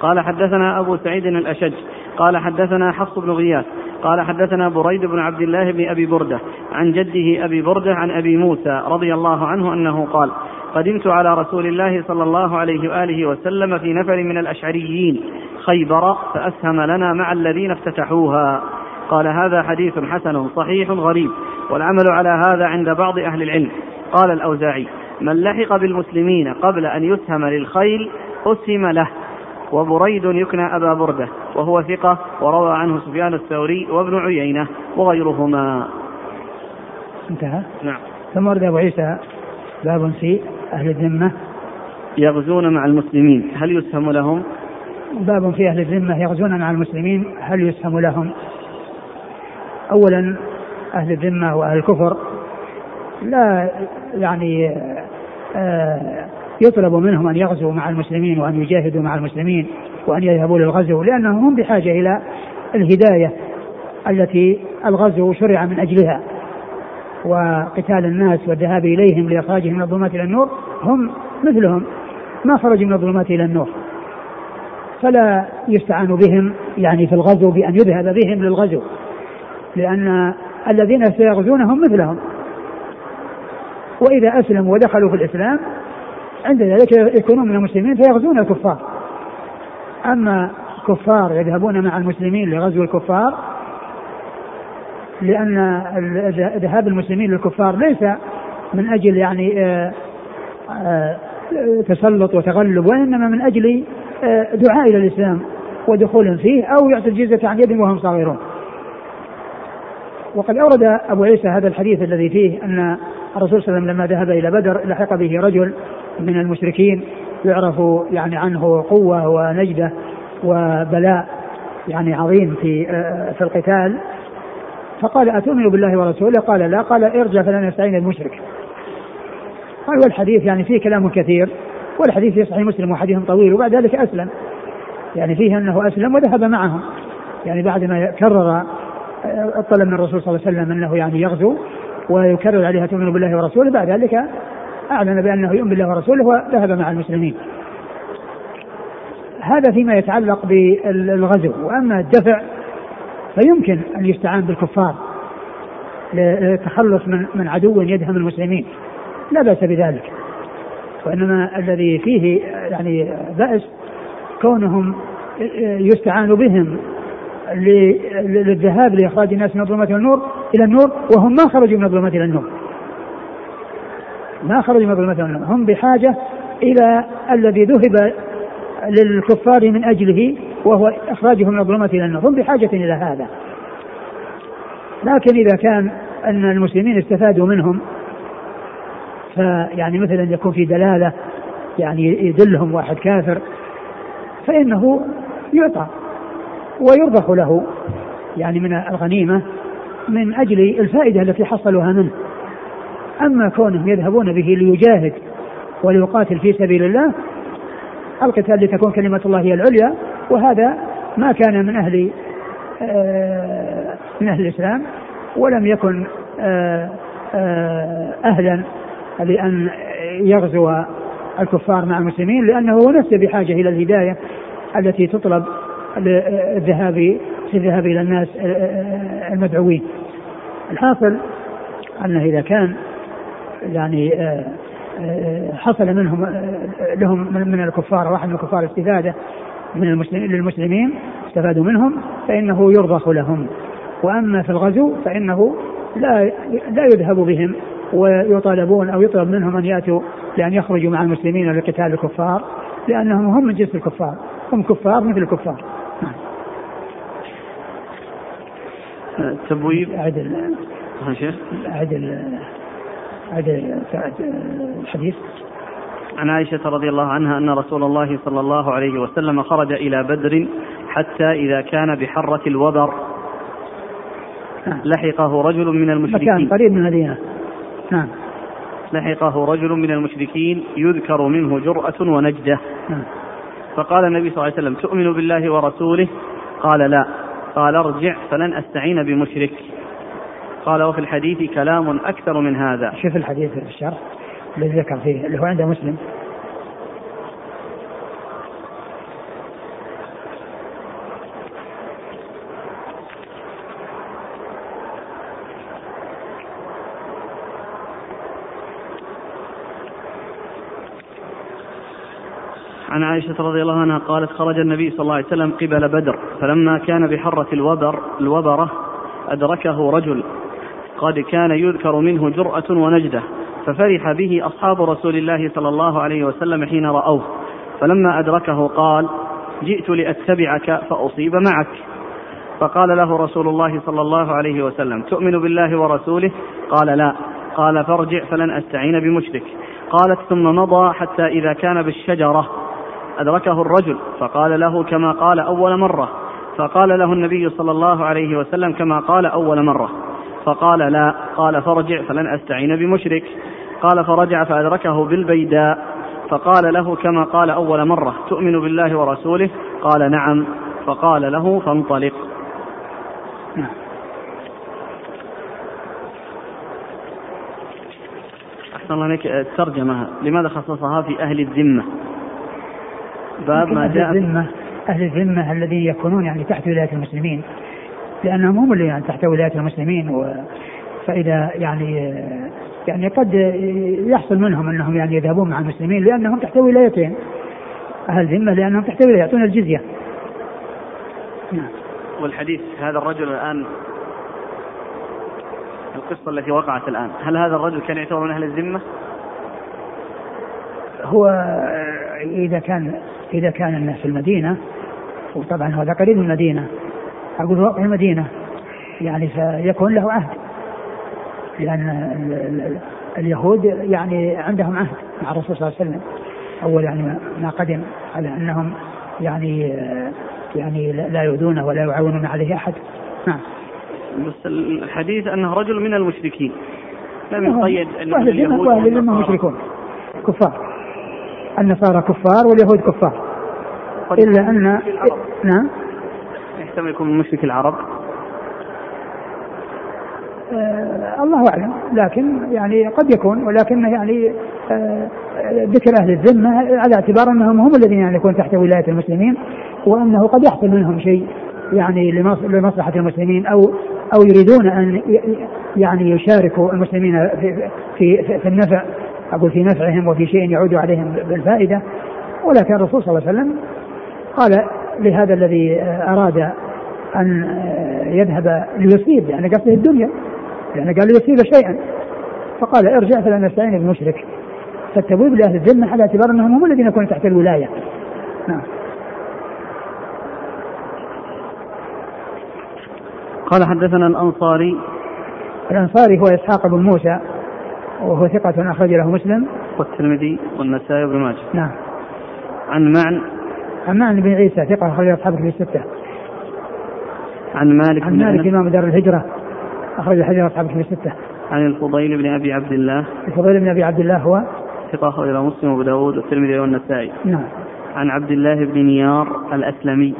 قال حدثنا أبو سعيد الأشج قال حدثنا حفص بن غياث قال حدثنا بريد بن عبد الله بن أبي بردة عن جده أبي بردة عن أبي موسى رضي الله عنه أنه قال قدمت على رسول الله صلى الله عليه وآله وسلم في نفر من الأشعريين خيبر فأسهم لنا مع الذين افتتحوها. قال هذا حديث حسن صحيح غريب والعمل على هذا عند بعض أهل العلم. قال الأوزاعي من لحق بالمسلمين قبل أن يسهم للخيل أسهم له. وبريد يكنى أبا بردة وهو ثقة وروى عنه سفيان الثوري وابن عيينة وغيرهما. انتهى؟ نعم. ثم ورد أبو عيسى باب في أهل الذمة. يغزون مع المسلمين هل يسهم لهم؟ باب في أهل الذمة يغزون مع المسلمين هل يسهم لهم؟ أولا أهل الذمة وأهل الكفر. لا يعني آه، يطلب منهم أن يغزوا مع المسلمين وأن يجاهدوا مع المسلمين وأن يذهبوا للغزو لأنهم هم بحاجة إلى الهداية التي الغزو شرع من أجلها. وقتال الناس والذهاب إليهم لإخراجهم من الظلمات إلى النور هم مثلهم ما خرجوا من الظلمات إلى النور. فلا يستعان بهم يعني في الغزو بأن يذهب بهم للغزو لأن الذين سيغزونهم مثلهم. وإذا أسلموا ودخلوا في الإسلام عند ذلك يكونون من المسلمين فيغزون الكفار. أما كفار يذهبون مع المسلمين لغزو الكفار لأن ذهاب المسلمين للكفار ليس من أجل يعني آه، آه، تسلط وتغلب وإنما من أجل آه، دعاء إلى الإسلام ودخول فيه أو يعطي الجزية عن يد وهم صغيرون وقد أورد أبو عيسى هذا الحديث الذي فيه أن الرسول صلى الله عليه وسلم لما ذهب إلى بدر لحق به رجل من المشركين يعرف يعني عنه قوة ونجدة وبلاء يعني عظيم في في القتال. فقال أتؤمن بالله ورسوله؟ قال لا. قال ارجع فلا نستعين المشرك. قال والحديث يعني فيه كلام كثير والحديث في صحيح مسلم وحديث طويل وبعد ذلك أسلم. يعني فيه أنه أسلم وذهب معهم. يعني بعد ما كرر الطلب من الرسول صلى الله عليه وسلم أنه يعني يغزو ويكرر عليها تؤمن بالله ورسوله؟ بعد ذلك أعلن بأنه يؤمن بالله ورسوله وذهب مع المسلمين. هذا فيما يتعلق بالغزو. وأما الدفع فيمكن أن يستعان بالكفار للتخلص من من عدو يدهم المسلمين. لا بأس بذلك. وإنما الذي فيه يعني بأس كونهم يستعان بهم للذهاب لإخراج الناس من الظلمات إلى النور إلى النور وهم ما خرجوا من الظلمات إلى النور. ما خرجوا من إلى النور هم بحاجة إلى الذي ذهب للكفار من أجله وهو إخراجهم من الظلمات إلى النور. هم بحاجة إلى هذا. لكن إذا كان أن المسلمين استفادوا منهم فيعني مثلا يكون في دلالة يعني يدلهم واحد كافر فإنه يعطى ويربح له يعني من الغنيمة من أجل الفائدة التي حصلوها منه. أما كونهم يذهبون به ليجاهد وليقاتل في سبيل الله القتال لتكون كلمة الله هي العليا وهذا ما كان من أهل آه، من أهل الإسلام ولم يكن آه، آه، أهلا لأن يغزو الكفار مع المسلمين لأنه هو نفسه بحاجة إلى الهداية التي تطلب للذهاب في الذهاب إلى الناس المدعوين. الحاصل انه إذا كان يعني حصل منهم لهم من الكفار واحد من الكفار استفاده من المسلمين للمسلمين استفادوا منهم فإنه يرضخ لهم. وأما في الغزو فإنه لا لا يذهب بهم ويطالبون أو يطلب منهم أن يأتوا لأن يخرجوا مع المسلمين لقتال الكفار لأنهم هم من جنس الكفار هم كفار مثل الكفار. تبويب. أعد شيخ؟ أعد الحديث. عن عائشة رضي الله عنها أن رسول الله صلى الله عليه وسلم خرج إلى بدر حتى إذا كان بحرة الوبر. نعم. لحقه رجل من المشركين. مكان قريب من المدينة. نعم. لحقه رجل من المشركين يذكر منه جرأة ونجدة. نعم. فقال النبي صلى الله عليه وسلم تؤمن بالله ورسوله؟ قال لا. قال ارجع فلن أستعين بمشرك. قال وفي الحديث كلام أكثر من هذا. شوف الحديث في الشرح الذي ذكر فيه اللي هو عند مسلم. عن عائشة رضي الله عنها قالت خرج النبي صلى الله عليه وسلم قبل بدر فلما كان بحرة الوبر الوبرة أدركه رجل. قد كان يذكر منه جرأة ونجدة ففرح به أصحاب رسول الله صلى الله عليه وسلم حين رأوه. فلما أدركه قال جئت لأتبعك فأصيب معك. فقال له رسول الله صلى الله عليه وسلم تؤمن بالله ورسوله؟ قال لا. قال فارجع فلن أستعين بمشرك. قالت ثم مضى حتى إذا كان بالشجرة. أدركه الرجل فقال له كما قال أول مرة. فقال له النبي صلى الله عليه وسلم كما قال أول مرة. فقال لا. قال فرجع فلن أستعين بمشرك. قال فرجع فأدركه بالبيداء. فقال له كما قال أول مرة تؤمن بالله ورسوله؟ قال نعم. فقال له فانطلق. أحسن الله عليك. الترجمة لماذا خصصها في أهل الذمة؟ باب ما جاء أهل الذمة أهل الذمة الذين يكونون يعني تحت ولاية المسلمين. لأنهم هم اللي يعني تحت ولاية المسلمين و فإذا يعني يعني قد يحصل منهم أنهم يعني يذهبون مع المسلمين لأنهم تحت ولايتين أهل ذمة لأنهم تحت ولاية يعطون الجزية نعم والحديث هذا الرجل الآن القصة التي وقعت الآن هل هذا الرجل كان يعتبر من أهل الذمة؟ هو إذا كان إذا كان الناس في المدينة وطبعا هذا قريب من المدينة أقول وقع المدينة. يعني فيكون له عهد. لأن اليهود يعني عندهم عهد مع الرسول صلى الله عليه وسلم. أول يعني ما قدم على أنهم يعني يعني لا يؤذونه ولا يعاونون عليه أحد. نعم. بس الحديث أنه رجل من المشركين. لم يقيد أنه اليهود وأهل الذمة مشركون. كفار. النصارى كفار واليهود كفار. إلا أن نعم. يحتمل يكون من مشرك العرب؟ آه الله أعلم. لكن يعني قد يكون ولكن يعني آه ذكر أهل الذمة على اعتبار أنهم هم الذين يعني يكون تحت ولاية المسلمين وأنه قد يحصل منهم شيء يعني لمصلحة المسلمين أو أو يريدون أن يعني يشاركوا المسلمين في في, في النفع أقول في نفعهم وفي شيء يعود عليهم بالفائدة. ولكن الرسول صلى الله عليه وسلم قال لهذا الذي أراد أن يذهب ليصيب يعني قصده الدنيا يعني قال ليصيب شيئا. فقال ارجع فلا نستعين بمشرك. فالتبويب لأهل الذمة على اعتبار أنهم هم الذين يكونوا تحت الولاية. نعم. قال حدثنا الأنصاري. الأنصاري هو إسحاق بن موسى وهو ثقة أخرج له مسلم. والترمذي والنسائي وابن ماجه. نعم. عن معن. عن معن بن عيسى ثقة أخرج أصحاب في الستة. عن مالك عن مالك إمام دار الهجرة. أخرج حديث أصحاب في الستة. عن الفضيل بن أبي عبد الله. الفضيل بن أبي عبد الله هو؟ ثقة أخرج له مسلم وأبو داود والترمذي والنسائي. نعم. عن عبد الله بن نيار الأسلمي.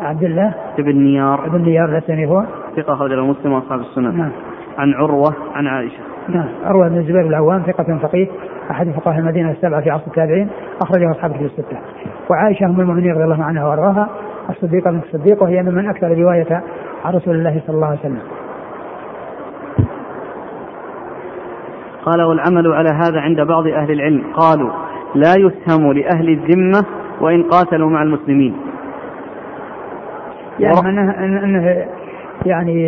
عبد الله؟ بن نيار. بن نيار الأسلمي هو؟ ثقة أخرج له مسلم وأصحاب السنن نعم. عن عروة عن عائشة. نعم. عروة بن الزبير العوام ثقة فقيه أحد فقهاء المدينة السبعة في عصر التابعين أخرجه أصحاب الكتب الستة. وعائشة أم المؤمنين رضي الله عنها وأرضاها الصديقة بنت الصديق وهي ممن أكثر رواية عن رسول الله صلى الله عليه وسلم. قال والعمل على هذا عند بعض أهل العلم. قالوا لا يسهم لأهل الذمة وإن قاتلوا مع المسلمين. يعني أنه, أنه يعني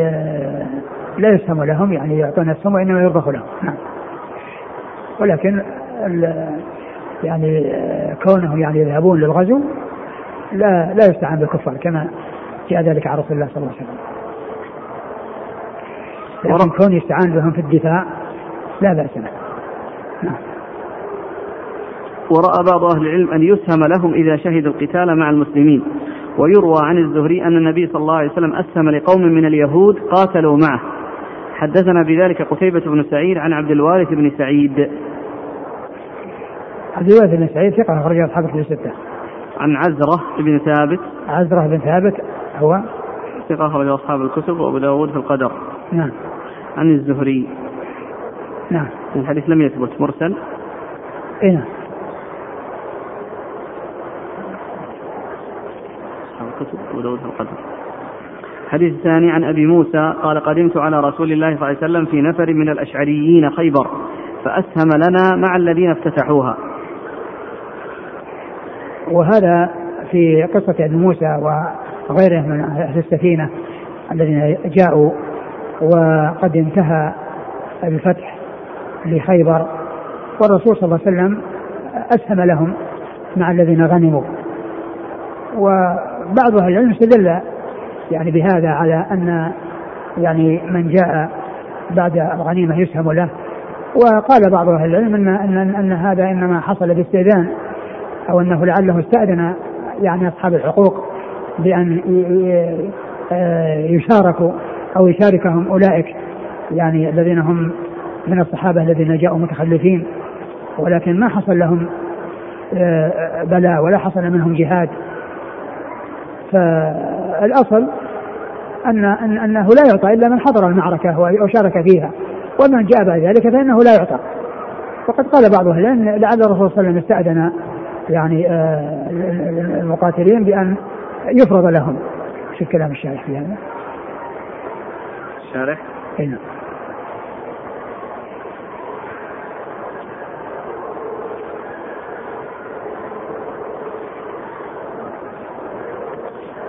لا يسهم لهم يعني يعطون السهم وإنما يرضخ لهم. نعم. ولكن يعني كونهم يعني يذهبون للغزو لا لا يستعان بالكفار كما جاء ذلك عن رسول الله صلى الله عليه وسلم. لكن كون يستعان بهم في الدفاع لا بأس به. نعم. ورأى بعض أهل العلم أن يسهم لهم إذا شهدوا القتال مع المسلمين ويروى عن الزهري أن النبي صلى الله عليه وسلم أسهم لقوم من اليهود قاتلوا معه حدثنا بذلك قتيبة بن سعيد عن عبد الوارث بن سعيد عبد الوارث بن سعيد ثقة أخرج أصحاب الكتب الستة. عن عزرة بن ثابت. عزرة بن ثابت هو ثقة أخرج أصحاب الكتب وأبو داود في القدر. نعم. عن الزهري. نعم. الحديث لم يثبت. مرسل. اي نعم. أصحاب الكتب وأبو داود في القدر. الحديث الثاني عن أبي موسى قال قدمت على رسول الله صلى الله عليه وسلم في نفر من الأشعريين خيبر فأسهم لنا مع الذين افتتحوها. وهذا في قصة أبي موسى وغيره من أهل السفينة الذين جاءوا وقد انتهى الفتح لخيبر. والرسول صلى الله عليه وسلم أسهم لهم مع الذين غنموا. وبعض أهل العلم استدل يعني بهذا على أن يعني من جاء بعد الغنيمة يسهم له. وقال بعض أهل العلم أن, أن, أن هذا إنما حصل باستئذان. أو أنه لعله استأذن يعني أصحاب الحقوق بأن يشاركوا أو يشاركهم أولئك يعني الذين هم من الصحابة الذين جاءوا متخلفين. ولكن ما حصل لهم بلاء ولا حصل منهم جهاد. فالأصل أن أنه لا يعطى إلا من حضر المعركة وشارك فيها. ومن جاء بعد ذلك فإنه لا يعطى. وقد قال بعض أهل العلم لعل الرسول صلى الله عليه وسلم استأذن يعني آه، المقاتلين بأن يفرض لهم. شوف كلام الشارح في هذا. الشارح؟ اي نعم.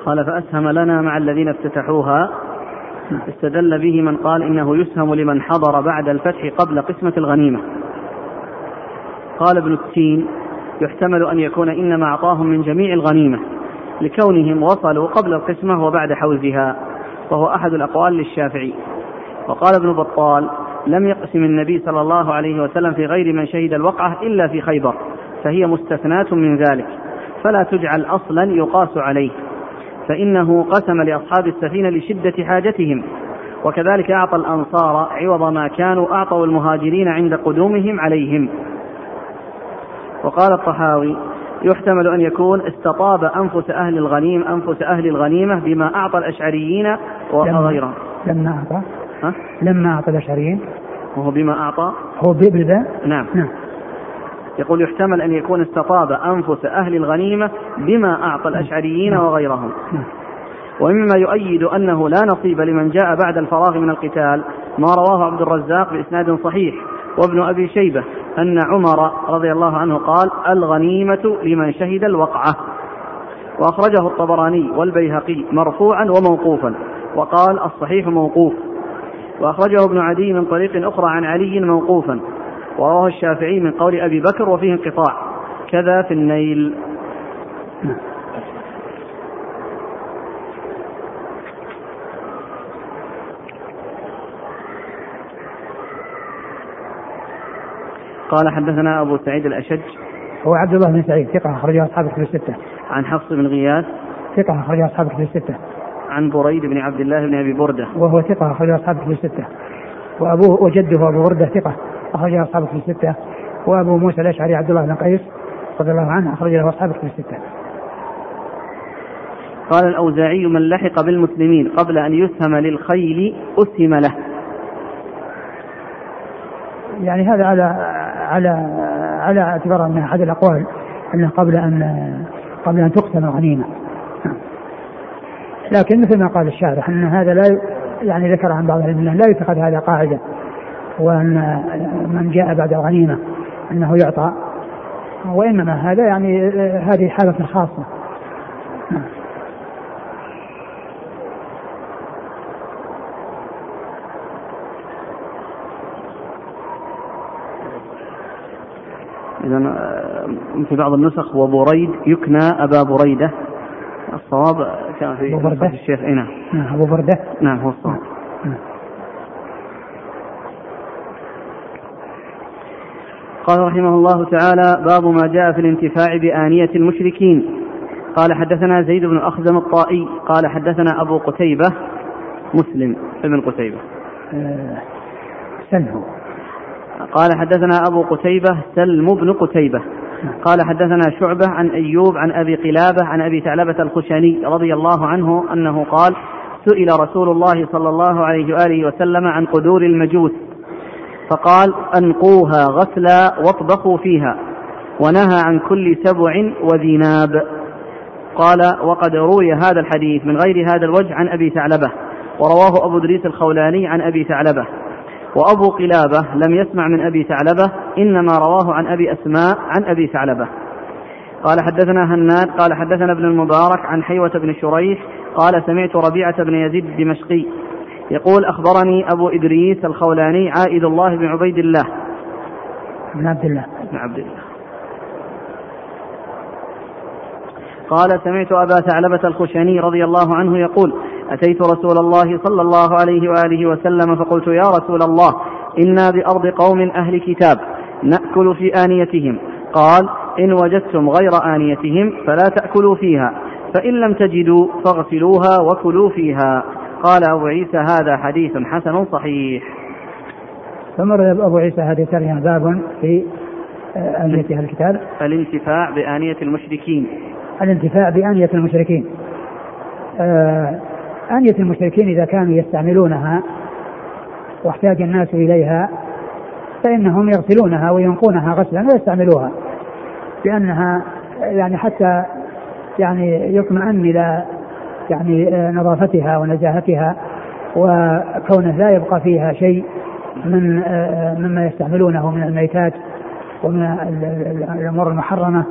قال فأسهم لنا مع الذين افتتحوها. استدل به من قال إنه يسهم لمن حضر بعد الفتح قبل قسمة الغنيمة. قال ابن التين يحتمل أن يكون إنما أعطاهم من جميع الغنيمة لكونهم وصلوا قبل القسمة وبعد حوزها وهو أحد الأقوال للشافعي. وقال ابن بطال لم يقسم النبي صلى الله عليه وسلم في غير من شهد الوقعة إلا في خيبر فهي مستثناة من ذلك فلا تجعل أصلا يقاس عليه فإنه قسم لأصحاب السفينة لشدة حاجتهم وكذلك أعطى الأنصار عوض ما كانوا أعطوا المهاجرين عند قدومهم عليهم. وقال الطحاوي يحتمل أن يكون استطاب أنفس أهل الغنيم أنفس أهل الغنيمة بما أعطى الأشعريين وغيرهم لما أعطى؟ ها؟ لما أعطى الأشعريين؟ وهو بما أعطى؟ هو بالباء نعم. نعم. يقول يحتمل أن يكون استطاب أنفس أهل الغنيمة بما أعطى الأشعريين نعم. وغيرهم. نعم. ومما يؤيد أنه لا نصيب لمن جاء بعد الفراغ من القتال ما رواه عبد الرزاق بإسناد صحيح. وابن أبي شيبة أن عمر رضي الله عنه قال الغنيمة لمن شهد الوقعة. وأخرجه الطبراني والبيهقي مرفوعا وموقوفا وقال الصحيح موقوف. وأخرجه ابن عدي من طريق أخرى عن علي موقوفا ورواه الشافعي من قول أبي بكر وفيه انقطاع. كذا في النيل. قال حدثنا أبو سعيد الأشج هو عبد الله بن سعيد ثقة أخرجه أصحاب الكتب الستة. عن حفص بن غياث ثقة أخرجه أصحاب الكتب الستة. عن بريد بن عبد الله بن أبي بردة وهو ثقة أخرجه أصحاب الكتب الستة. وأبوه وجده أبو بردة ثقة أخرجه أصحاب الكتب الستة. وأبو موسى الأشعري عبد الله بن قيس رضي الله عنه أخرج له أصحاب الكتب الستة. قال الأوزاعي من لحق بالمسلمين قبل أن يسهم للخيل أسهم له يعني هذا على على على اعتبار انها أحد الأقوال انه قبل أن قبل أن تقسم الغنيمه لكن مثل ما قال الشارح أن هذا لا يعني ذكر عن بعض العلم لا يتخذ هذا قاعدة وأن من جاء بعد الغنيمة أنه يعطى وإنما هذا يعني هذه حالة خاصة. إذا آه، في بعض النسخ وبريد يكنى أبا بريدة. الصواب كان في أبو بردة. الشيخ. إيه نعم. نعم أبو بردة. نعم هو الصواب. نعم. قال رحمه الله تعالى باب ما جاء في الانتفاع بآنية المشركين. قال حدثنا زيد بن أخزم الطائي. قال حدثنا أبو قتيبة مسلم ابن قتيبة. آه، سنه. قال حدثنا أبو قتيبة سلم بن قتيبة. قال حدثنا شعبة عن أيوب عن أبي قلابة عن أبي ثعلبة الخشني رضي الله عنه أنه قال سئل رسول الله صلى الله عليه وآله وسلم عن قدور المجوس فقال أنقوها غسلا واطبخوا فيها ونهى عن كل سبع وذناب. قال وقد روي هذا الحديث من غير هذا الوجه عن أبي ثعلبة ورواه أبو دريس الخولاني عن أبي ثعلبة. وأبو قلابة لم يسمع من أبي ثعلبة إنما رواه عن أبي أسماء عن أبي ثعلبة. قال حدثنا هناد قال حدثنا ابن المبارك عن حيوة بن شريح قال سمعت ربيعة بن يزيد الدمشقي يقول أخبرني أبو إدريس الخولاني عائد الله بن عبيد الله. بن عبد الله. بن عبد الله. قال سمعت أبا ثعلبة الخشني رضي الله عنه يقول أتيت رسول الله صلى الله عليه وآله وسلم فقلت يا رسول الله إنا بأرض قوم أهل كتاب نأكل في آنيتهم. قال إن وجدتم غير آنيتهم فلا تأكلوا فيها فإن لم تجدوا فاغسلوها وكلوا فيها. قال أبو عيسى هذا حديث حسن صحيح. ثم أبو عيسى هذه الترجمة باب في آنية أهل الكتاب. الانتفاع بآنية المشركين. الانتفاع بآنية المشركين. آه، آنية المشركين إذا كانوا يستعملونها واحتاج الناس إليها فإنهم يغسلونها وينقونها غسلا ويستعملوها لأنها يعني حتى يعني يطمئن إلى يعني نظافتها ونزاهتها وكونه لا يبقى فيها شيء من مما يستعملونه من الميتات ومن الأمور المحرمة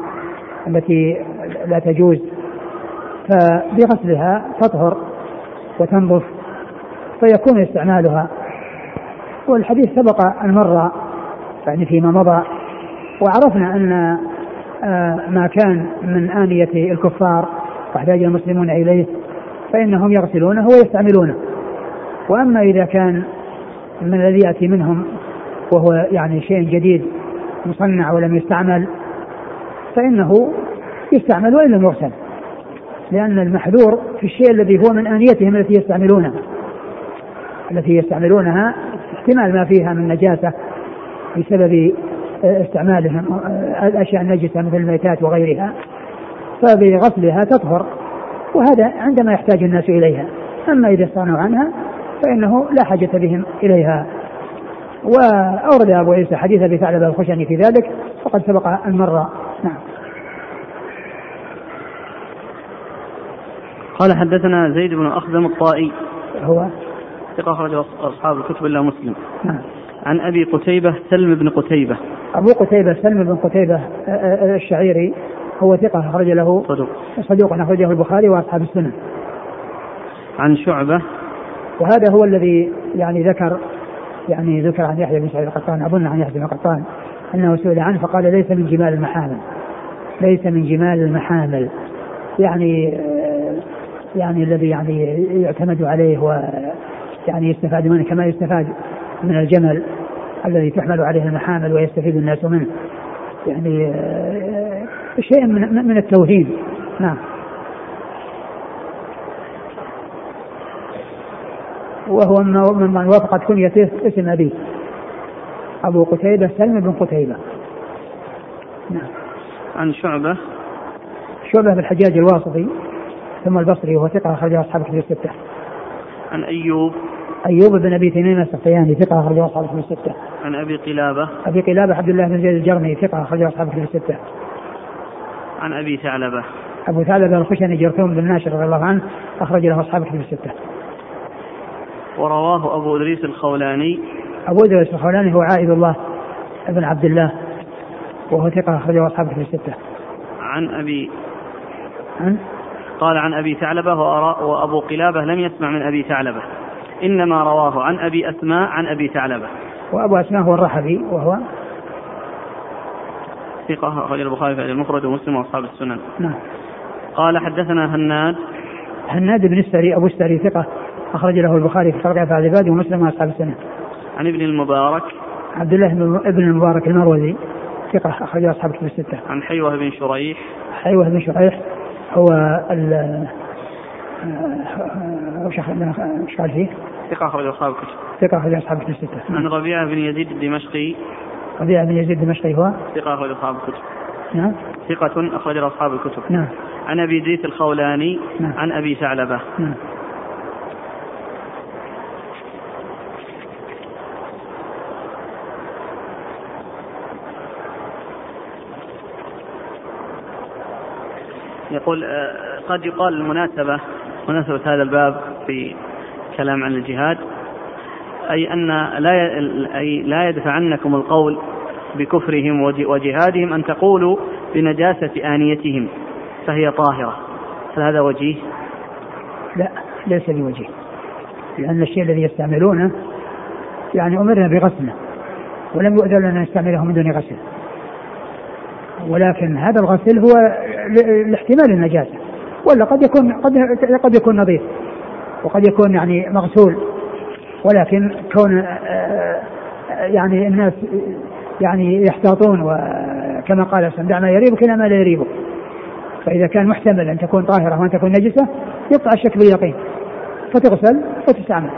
التي لا تجوز. فبغسلها تطهر وتنظف فيكون استعمالها. والحديث سبق أن مر يعني فيما مضى وعرفنا أن آه، ما كان من آنية الكفار وأحتاج المسلمون إليه فإنهم يغسلونه ويستعملونه. وأما إذا كان من الذي يأتي منهم وهو يعني شيء جديد مصنع ولم يستعمل فإنه يستعمل وإن لم يغسل. لأن المحذور في الشيء الذي هو من آنيتهم التي يستعملونها. التي يستعملونها احتمال ما فيها من نجاسة بسبب استعمالهم الأشياء النجسة مثل الميتات وغيرها. فبغسلها تطهر وهذا عندما يحتاج الناس إليها. أما إذا استغنوا عنها فإنه لا حاجة بهم إليها. وأورد أبو عيسى حديث أبي ثعلبة الخشني في ذلك وقد سبق أن مر. نعم. قال حدثنا زيد بن أخزم الطائي. هو؟ ثقة أخرجه أصحاب الكتب إلا مسلم. نعم. عن أبي قتيبة سلم بن قتيبة. أبو قتيبة سلم بن قتيبة آه، آه، الشعيري هو ثقة أخرج له صدوق. صدوق أخرجه البخاري وأصحاب السنن عن شعبة. وهذا هو الذي يعني ذكر يعني ذكر عن يحيى بن سعيد القطان أظن عن يحيى بن القطان أنه سئل عنه فقال ليس من جمال المحامل. ليس من جمال المحامل. يعني آه، يعني الذي يعني يعتمد عليه و يعني يستفاد منه كما يستفاد من الجمل الذي تحمل عليه المحامل ويستفيد الناس منه. يعني آه، شيء من من التوهين. نعم. وهو ممن وافقت كنيته اسم أبيه أبو قتيبة سلم بن قتيبة. نعم. عن شعبة. شعبة بن الحجاج الواسطي. ثم البصري وهو ثقة أخرجه أصحاب كتب الستة. عن أيوب. أيوب بن أبي تميم السختياني ثقة أخرجه أصحاب كتب الستة. عن أبي قلابة. أبي قلابة عبد الله بن زيد الجرمي ثقة أخرجه أصحاب كتب الستة. عن أبي ثعلبة. أبو ثعلبة الخشني جرثوم بن ناشر رضي الله عنه أخرج له أصحاب كتب الستة. ورواه أبو إدريس الخولاني. أبو إدريس الخولاني هو عائد الله ابن عبد الله وهو ثقة أخرجه أصحاب كتب الستة. عن أبي عن قال عن أبي ثعلبة وأبو قلابة لم يسمع من أبي ثعلبة. إنما رواه عن أبي أسماء عن أبي ثعلبة. وأبو أسماء هو الرحبي وهو ثقة أخرج البخاري في المفرد ومسلم وأصحاب السنن. نعم. قال حدثنا هناد. هناد بن السري أبو السري ثقة أخرج له البخاري في خلق أفعال العباد ومسلم وأصحاب السنن. عن ابن المبارك. عبد الله بن المبارك المروزي ثقة أخرج أصحاب كتب الستة. عن حيوة بن شريح. حيوة بن شريح هو ال وش قال فيه؟ ثقة أخرج أصحاب الكتب. ثقة أخرج أصحاب الكتب الستة عن ربيعة بن يزيد الدمشقي. ربيعة بن يزيد الدمشقي هو؟ ثقة أخرج أصحاب الكتب. نعم. ثقة أخرج أصحاب الكتب. نعم. عن أبي زيد الخولاني. نعم. عن أبي ثعلبة. نعم. يقول آه، قد يقال المناسبة مناسبة هذا الباب في كلام عن الجهاد أي أن لا أي لا يدفعنكم القول بكفرهم وجهادهم أن تقولوا بنجاسة آنيتهم فهي طاهرة هل هذا وجيه؟ لا ليس بوجيه لأن الشيء الذي يستعملونه يعني أمرنا بغسله ولم يؤذن لنا نستعمله من دون غسل ولكن هذا الغسل هو لاحتمال النجاسة. ولا قد يكون قد قد يكون نظيف. وقد يكون يعني مغسول. ولكن كون آه، يعني الناس يعني يحتاطون وكما قال دع ما يريبك إلى ما لا يريبك. فإذا كان محتمل أن تكون طاهرة وأن تكون نجسة يقطع الشك باليقين. فتغسل وتستعمل.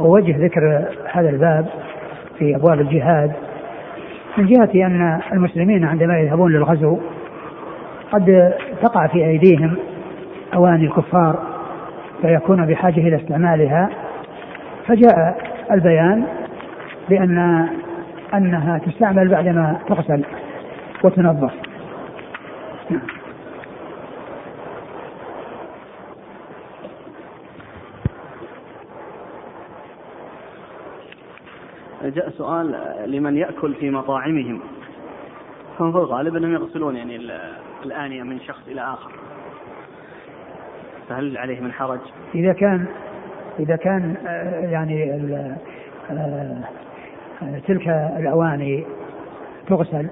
ووجه ذكر هذا الباب في أبواب الجهاد. من جهة أن المسلمين عندما يذهبون للغزو قد تقع في أيديهم أواني الكفار فيكون بحاجة إلى استعمالها. فجاء البيان بأن أنها تستعمل بعدما تغسل وتنظف. جاء سؤال لمن يأكل في مطاعمهم. فهو في الغالب أنهم يغسلون يعني الآنية من شخص إلى آخر. فهل عليه من حرج؟ إذا كان إذا كان آه، يعني آه، تلك الأواني تغسل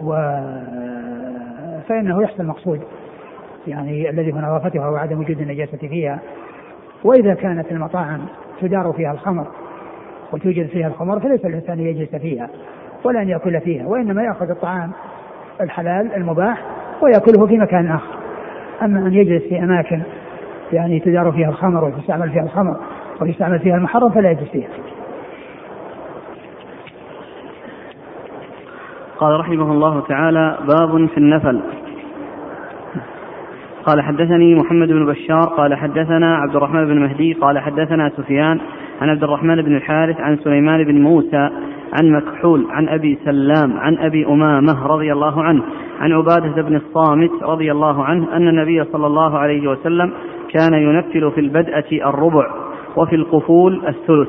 و فإنه يحصل المقصود. يعني الذي هو نظافتها وعدم وجود النجاسة فيها. وإذا كانت المطاعم تدار فيها الخمر وتوجد فيها الخمر فليس الإنسان يجلس فيها ولا أن يأكل فيها وإنما يأخذ الطعام الحلال المباح ويأكله في مكان آخر. أما أن يجلس في أماكن يعني تدار فيها الخمر وتستعمل فيها الخمر ويستعمل فيها المحرم فلا يجلس فيها. قال رحمه الله تعالى باب في النفل. قال حدثني محمد بن بشار قال حدثنا عبد الرحمن بن مهدي قال حدثنا سفيان عن عبد الرحمن بن الحارث عن سليمان بن موسى عن مكحول عن أبي سلام عن أبي أمامة رضي الله عنه عن عبادة بن الصامت رضي الله عنه أن النبي صلى الله عليه وسلم كان ينفل في البدأة الربع وفي القفول الثلث.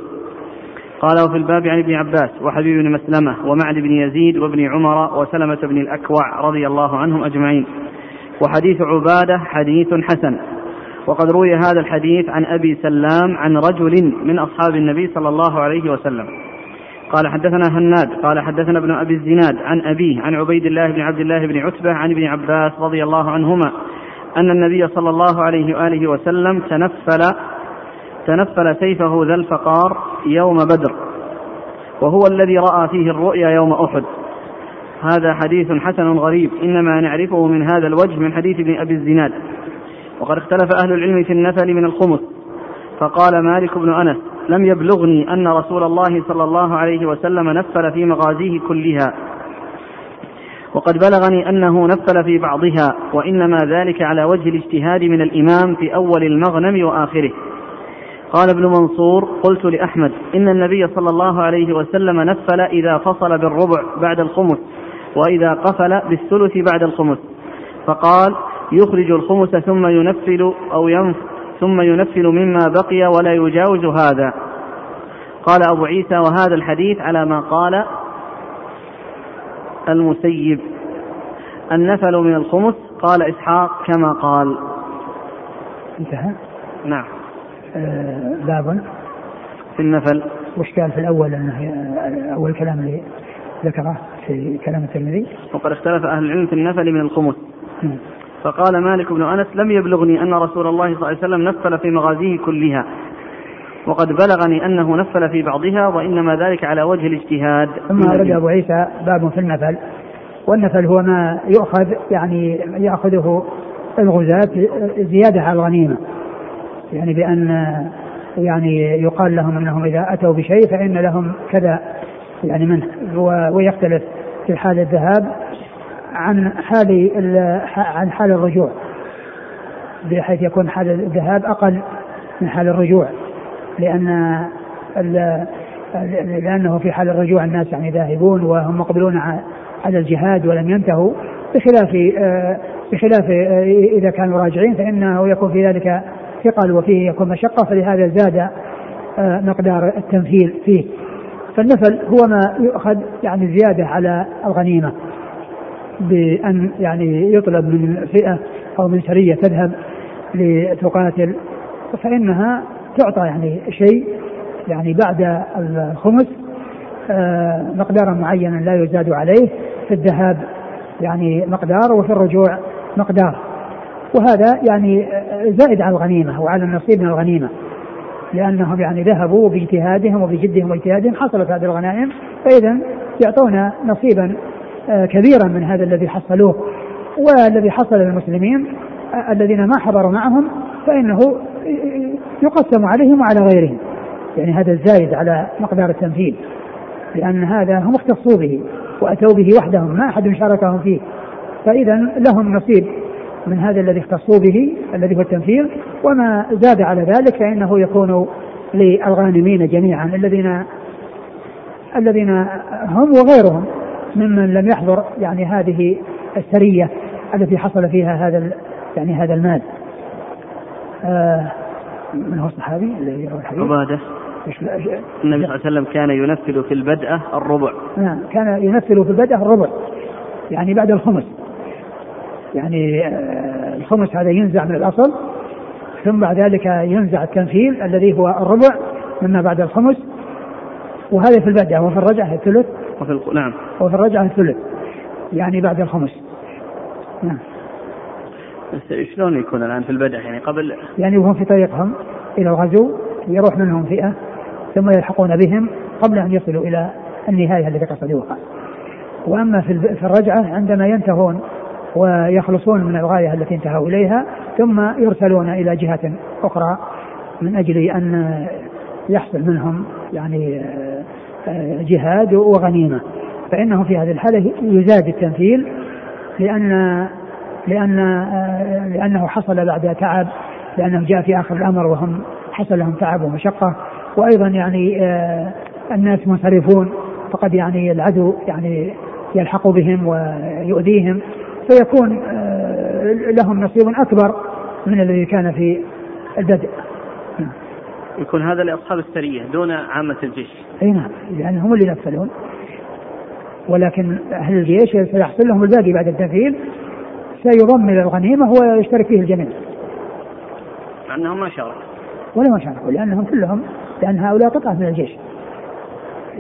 قال وفي الباب عن ابن عباس وحبيب بن مسلمة ومعد بن يزيد وابن عمر وسلمة بن الأكوع رضي الله عنهم أجمعين. وحديث عبادة حديث حسن. وقد روي هذا الحديث عن أبي سلام عن رجل من أصحاب النبي صلى الله عليه وسلم. قال حدثنا هناد قال حدثنا ابن أبي الزناد عن أبيه عن عبيد الله بن عبد الله بن عتبة عن ابن عباس رضي الله عنهما أن النبي صلى الله عليه وآله وسلم تنفل تنفل سيفه ذا الفقار يوم بدر وهو الذي رأى فيه الرؤيا يوم أحد. هذا حديث حسن غريب إنما نعرفه من هذا الوجه من حديث ابن أبي الزناد. وقد اختلف أهل العلم في النفل من الخمس. فقال مالك بن أنس لم يبلغني أن رسول الله صلى الله عليه وسلم نفل في مغازيه كلها. وقد بلغني أنه نفل في بعضها وإنما ذلك على وجه الاجتهاد من الإمام في أول المغنم وآخره. قال ابن منصور قلت لأحمد إن النبي صلى الله عليه وسلم نفل إذا فصل بالربع بعد الخمس وإذا قفل بالثلث بعد الخمس. فقال يخرج الخمس ثم ينفل أو ينف ثم ينفل مما بقي ولا يجاوز هذا. قال أبو عيسى وهذا الحديث على ما قال المسيب. النفل من الخمس قال إسحاق كما قال. انتهى؟ نعم. آه باب. في النفل. وش قال في الأول أنه آه، أول كلام اللي ذكره في كلام الترمذي؟ وقد اختلف أهل العلم في النفل من الخمس. فقال مالك بن أنس لم يبلغني أن رسول الله صلى الله عليه وسلم نفل في مغازيه كلها وقد بلغني أنه نفل في بعضها وإنما ذلك على وجه الاجتهاد. ثم ورد أبو عيسى باب في النفل. والنفل هو ما يؤخذ يعني يأخذه الغزاة زيادة على الغنيمة. يعني بأن يعني يقال لهم أنهم إذا أتوا بشيء فإن لهم كذا يعني منه ويختلف في حال الذهاب. عن حال عن حال الرجوع بحيث يكون حال الذهاب أقل من حال الرجوع لأن لأنه في حال الرجوع الناس يعني ذاهبون وهم مقبلون على الجهاد ولم ينتهوا بخلاف بخلاف إذا كانوا راجعين فإنه يكون في ذلك ثقل وفيه يكون مشقة فلهذا زاد مقدار التمثيل فيه. فالنفل هو ما يؤخذ يعني زيادة على الغنيمة. بأن يعني يطلب من فئة أو من سرية تذهب لتقاتل فإنها تعطى يعني شيء يعني بعد الخمس آه، مقدارا معينا لا يزاد عليه في الذهاب يعني مقدار وفي الرجوع مقدار. وهذا يعني زائد على الغنيمة وعلى النصيب من الغنيمة لأنهم يعني ذهبوا باجتهادهم وبجدهم واجتهادهم حصلت هذه الغنائم فإذا يعطون نصيبا كبيرا من هذا الذي حصلوه والذي حصل للمسلمين آه، الذين ما حضروا معهم فإنه يقسم عليهم وعلى غيرهم. يعني هذا الزايد على مقدار التمثيل لأن هذا هم اختصوا به وأتوا به وحدهم ما أحد شاركهم فيه. فإذا لهم نصيب من هذا الذي اختصوا به الذي هو التمثيل وما زاد على ذلك فإنه يكون للغانمين جميعا الذين الذين هم وغيرهم. ممن لم يحضر يعني هذه السرية التي حصل فيها هذا يعني هذا المال. آه من هو الصحابي الذي يروي الحديث؟ عبادة. النبي صلى الله عليه وسلم كان ينفل في البدءة الربع. نعم كان ينفل في البدءة الربع يعني بعد الخمس. يعني آه الخمس هذا ينزع من الأصل ثم بعد ذلك ينزع التنفيل الذي هو الربع مما بعد الخمس. وهذا في البدء وفي الرجعة الثلث. وفي نعم. وفي الرجعة الثلث يعني بعد الخمس. نعم. بس شلون يكون الآن في البدء يعني قبل يعني وهم في طريقهم إلى الغزو يروح منهم فئة ثم يلحقون بهم قبل أن يصلوا إلى النهاية التي قصدوها. وأما في الرجعة عندما ينتهون ويخلصون من الغاية التي انتهوا إليها ثم يرسلون إلى جهة أخرى من أجل أن يحصل منهم يعني جهاد وغنيمة. فإنه في هذه الحالة يزاد التمثيل لأن آه، لأنه حصل بعد تعب لأنه جاء في آخر الأمر وهم حصل لهم تعب ومشقة. وأيضا يعني آه، الناس منصرفون فقد يعني العدو يعني يلحق بهم ويؤذيهم. فيكون لهم نصيب أكبر من الذي كان في البدء. يكون هذا لأصحاب السرية دون عامة الجيش. أي نعم لأن هم اللي ينفذون. ولكن أهل الجيش سيحصل لهم الباقي بعد التنفيذ سيضم إلى الغنيمة ويشترك فيه الجميع. مع أنهم ما شاركوا ولا ما شاركوا لأنهم كلهم لأن هؤلاء قطعة من الجيش.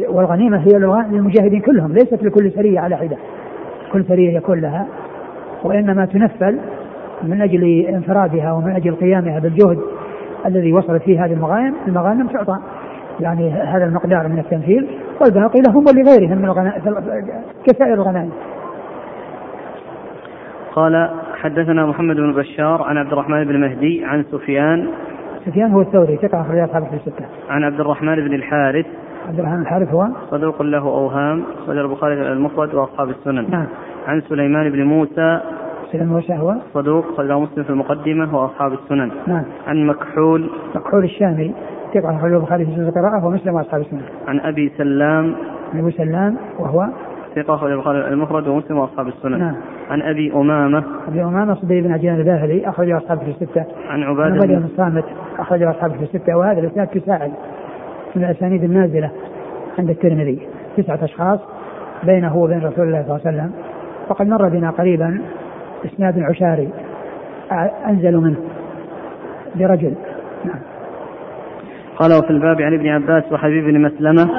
والغنيمة هي للمجاهدين كلهم ليست لكل سرية على حدة. كل سرية يكون لها وإنما تنفل من أجل انفرادها ومن أجل قيامها بالجهد. الذي وصلت فيه هذه المغانم المغانم تعطى يعني هذا المقدار من التمثيل والباقي لهم ولغيرهم من الغنائم كسائر الغنائم. قال حدثنا محمد بن بشار عن عبد الرحمن بن مهدي عن سفيان سفيان هو الثوري ثقة أخرج أصحاب في الستة. عن عبد الرحمن بن الحارث عبد الرحمن الحارث هو صدوق له أوهام صدر البخاري المفرد وأصحاب السنن. نعم. عن سليمان بن موسى موسى هو صدوق خرجه مسلم في المقدمة وأصحاب السنن. نعم. عن مكحول. مكحول الشامي ثقة أخرجه البخاري في القراءة ومسلم وأصحاب السنن. عن أبي سلام. عن أبي سلام وهو؟ ثقة أخرج البخاري المفرد ومسلم وأصحاب السنن. نعم. عن أبي أمامة. أبي أمامة صديق بن عجلان الباهلي أخرجه أصحابه في الستة. عن عبادة بن الصامت أخرجه أصحابه في الستة. وهذا الإسناد تساعد من الأسانيد النازلة عند الترمذي. تسعة أشخاص بينه وبين رسول الله صلى الله عليه وسلم. وقد مر بنا قريبا إسناد عشاري. أنزل منه. لرجل نعم. قال وفي الباب عن ابن عباس وحبيب بن مسلمة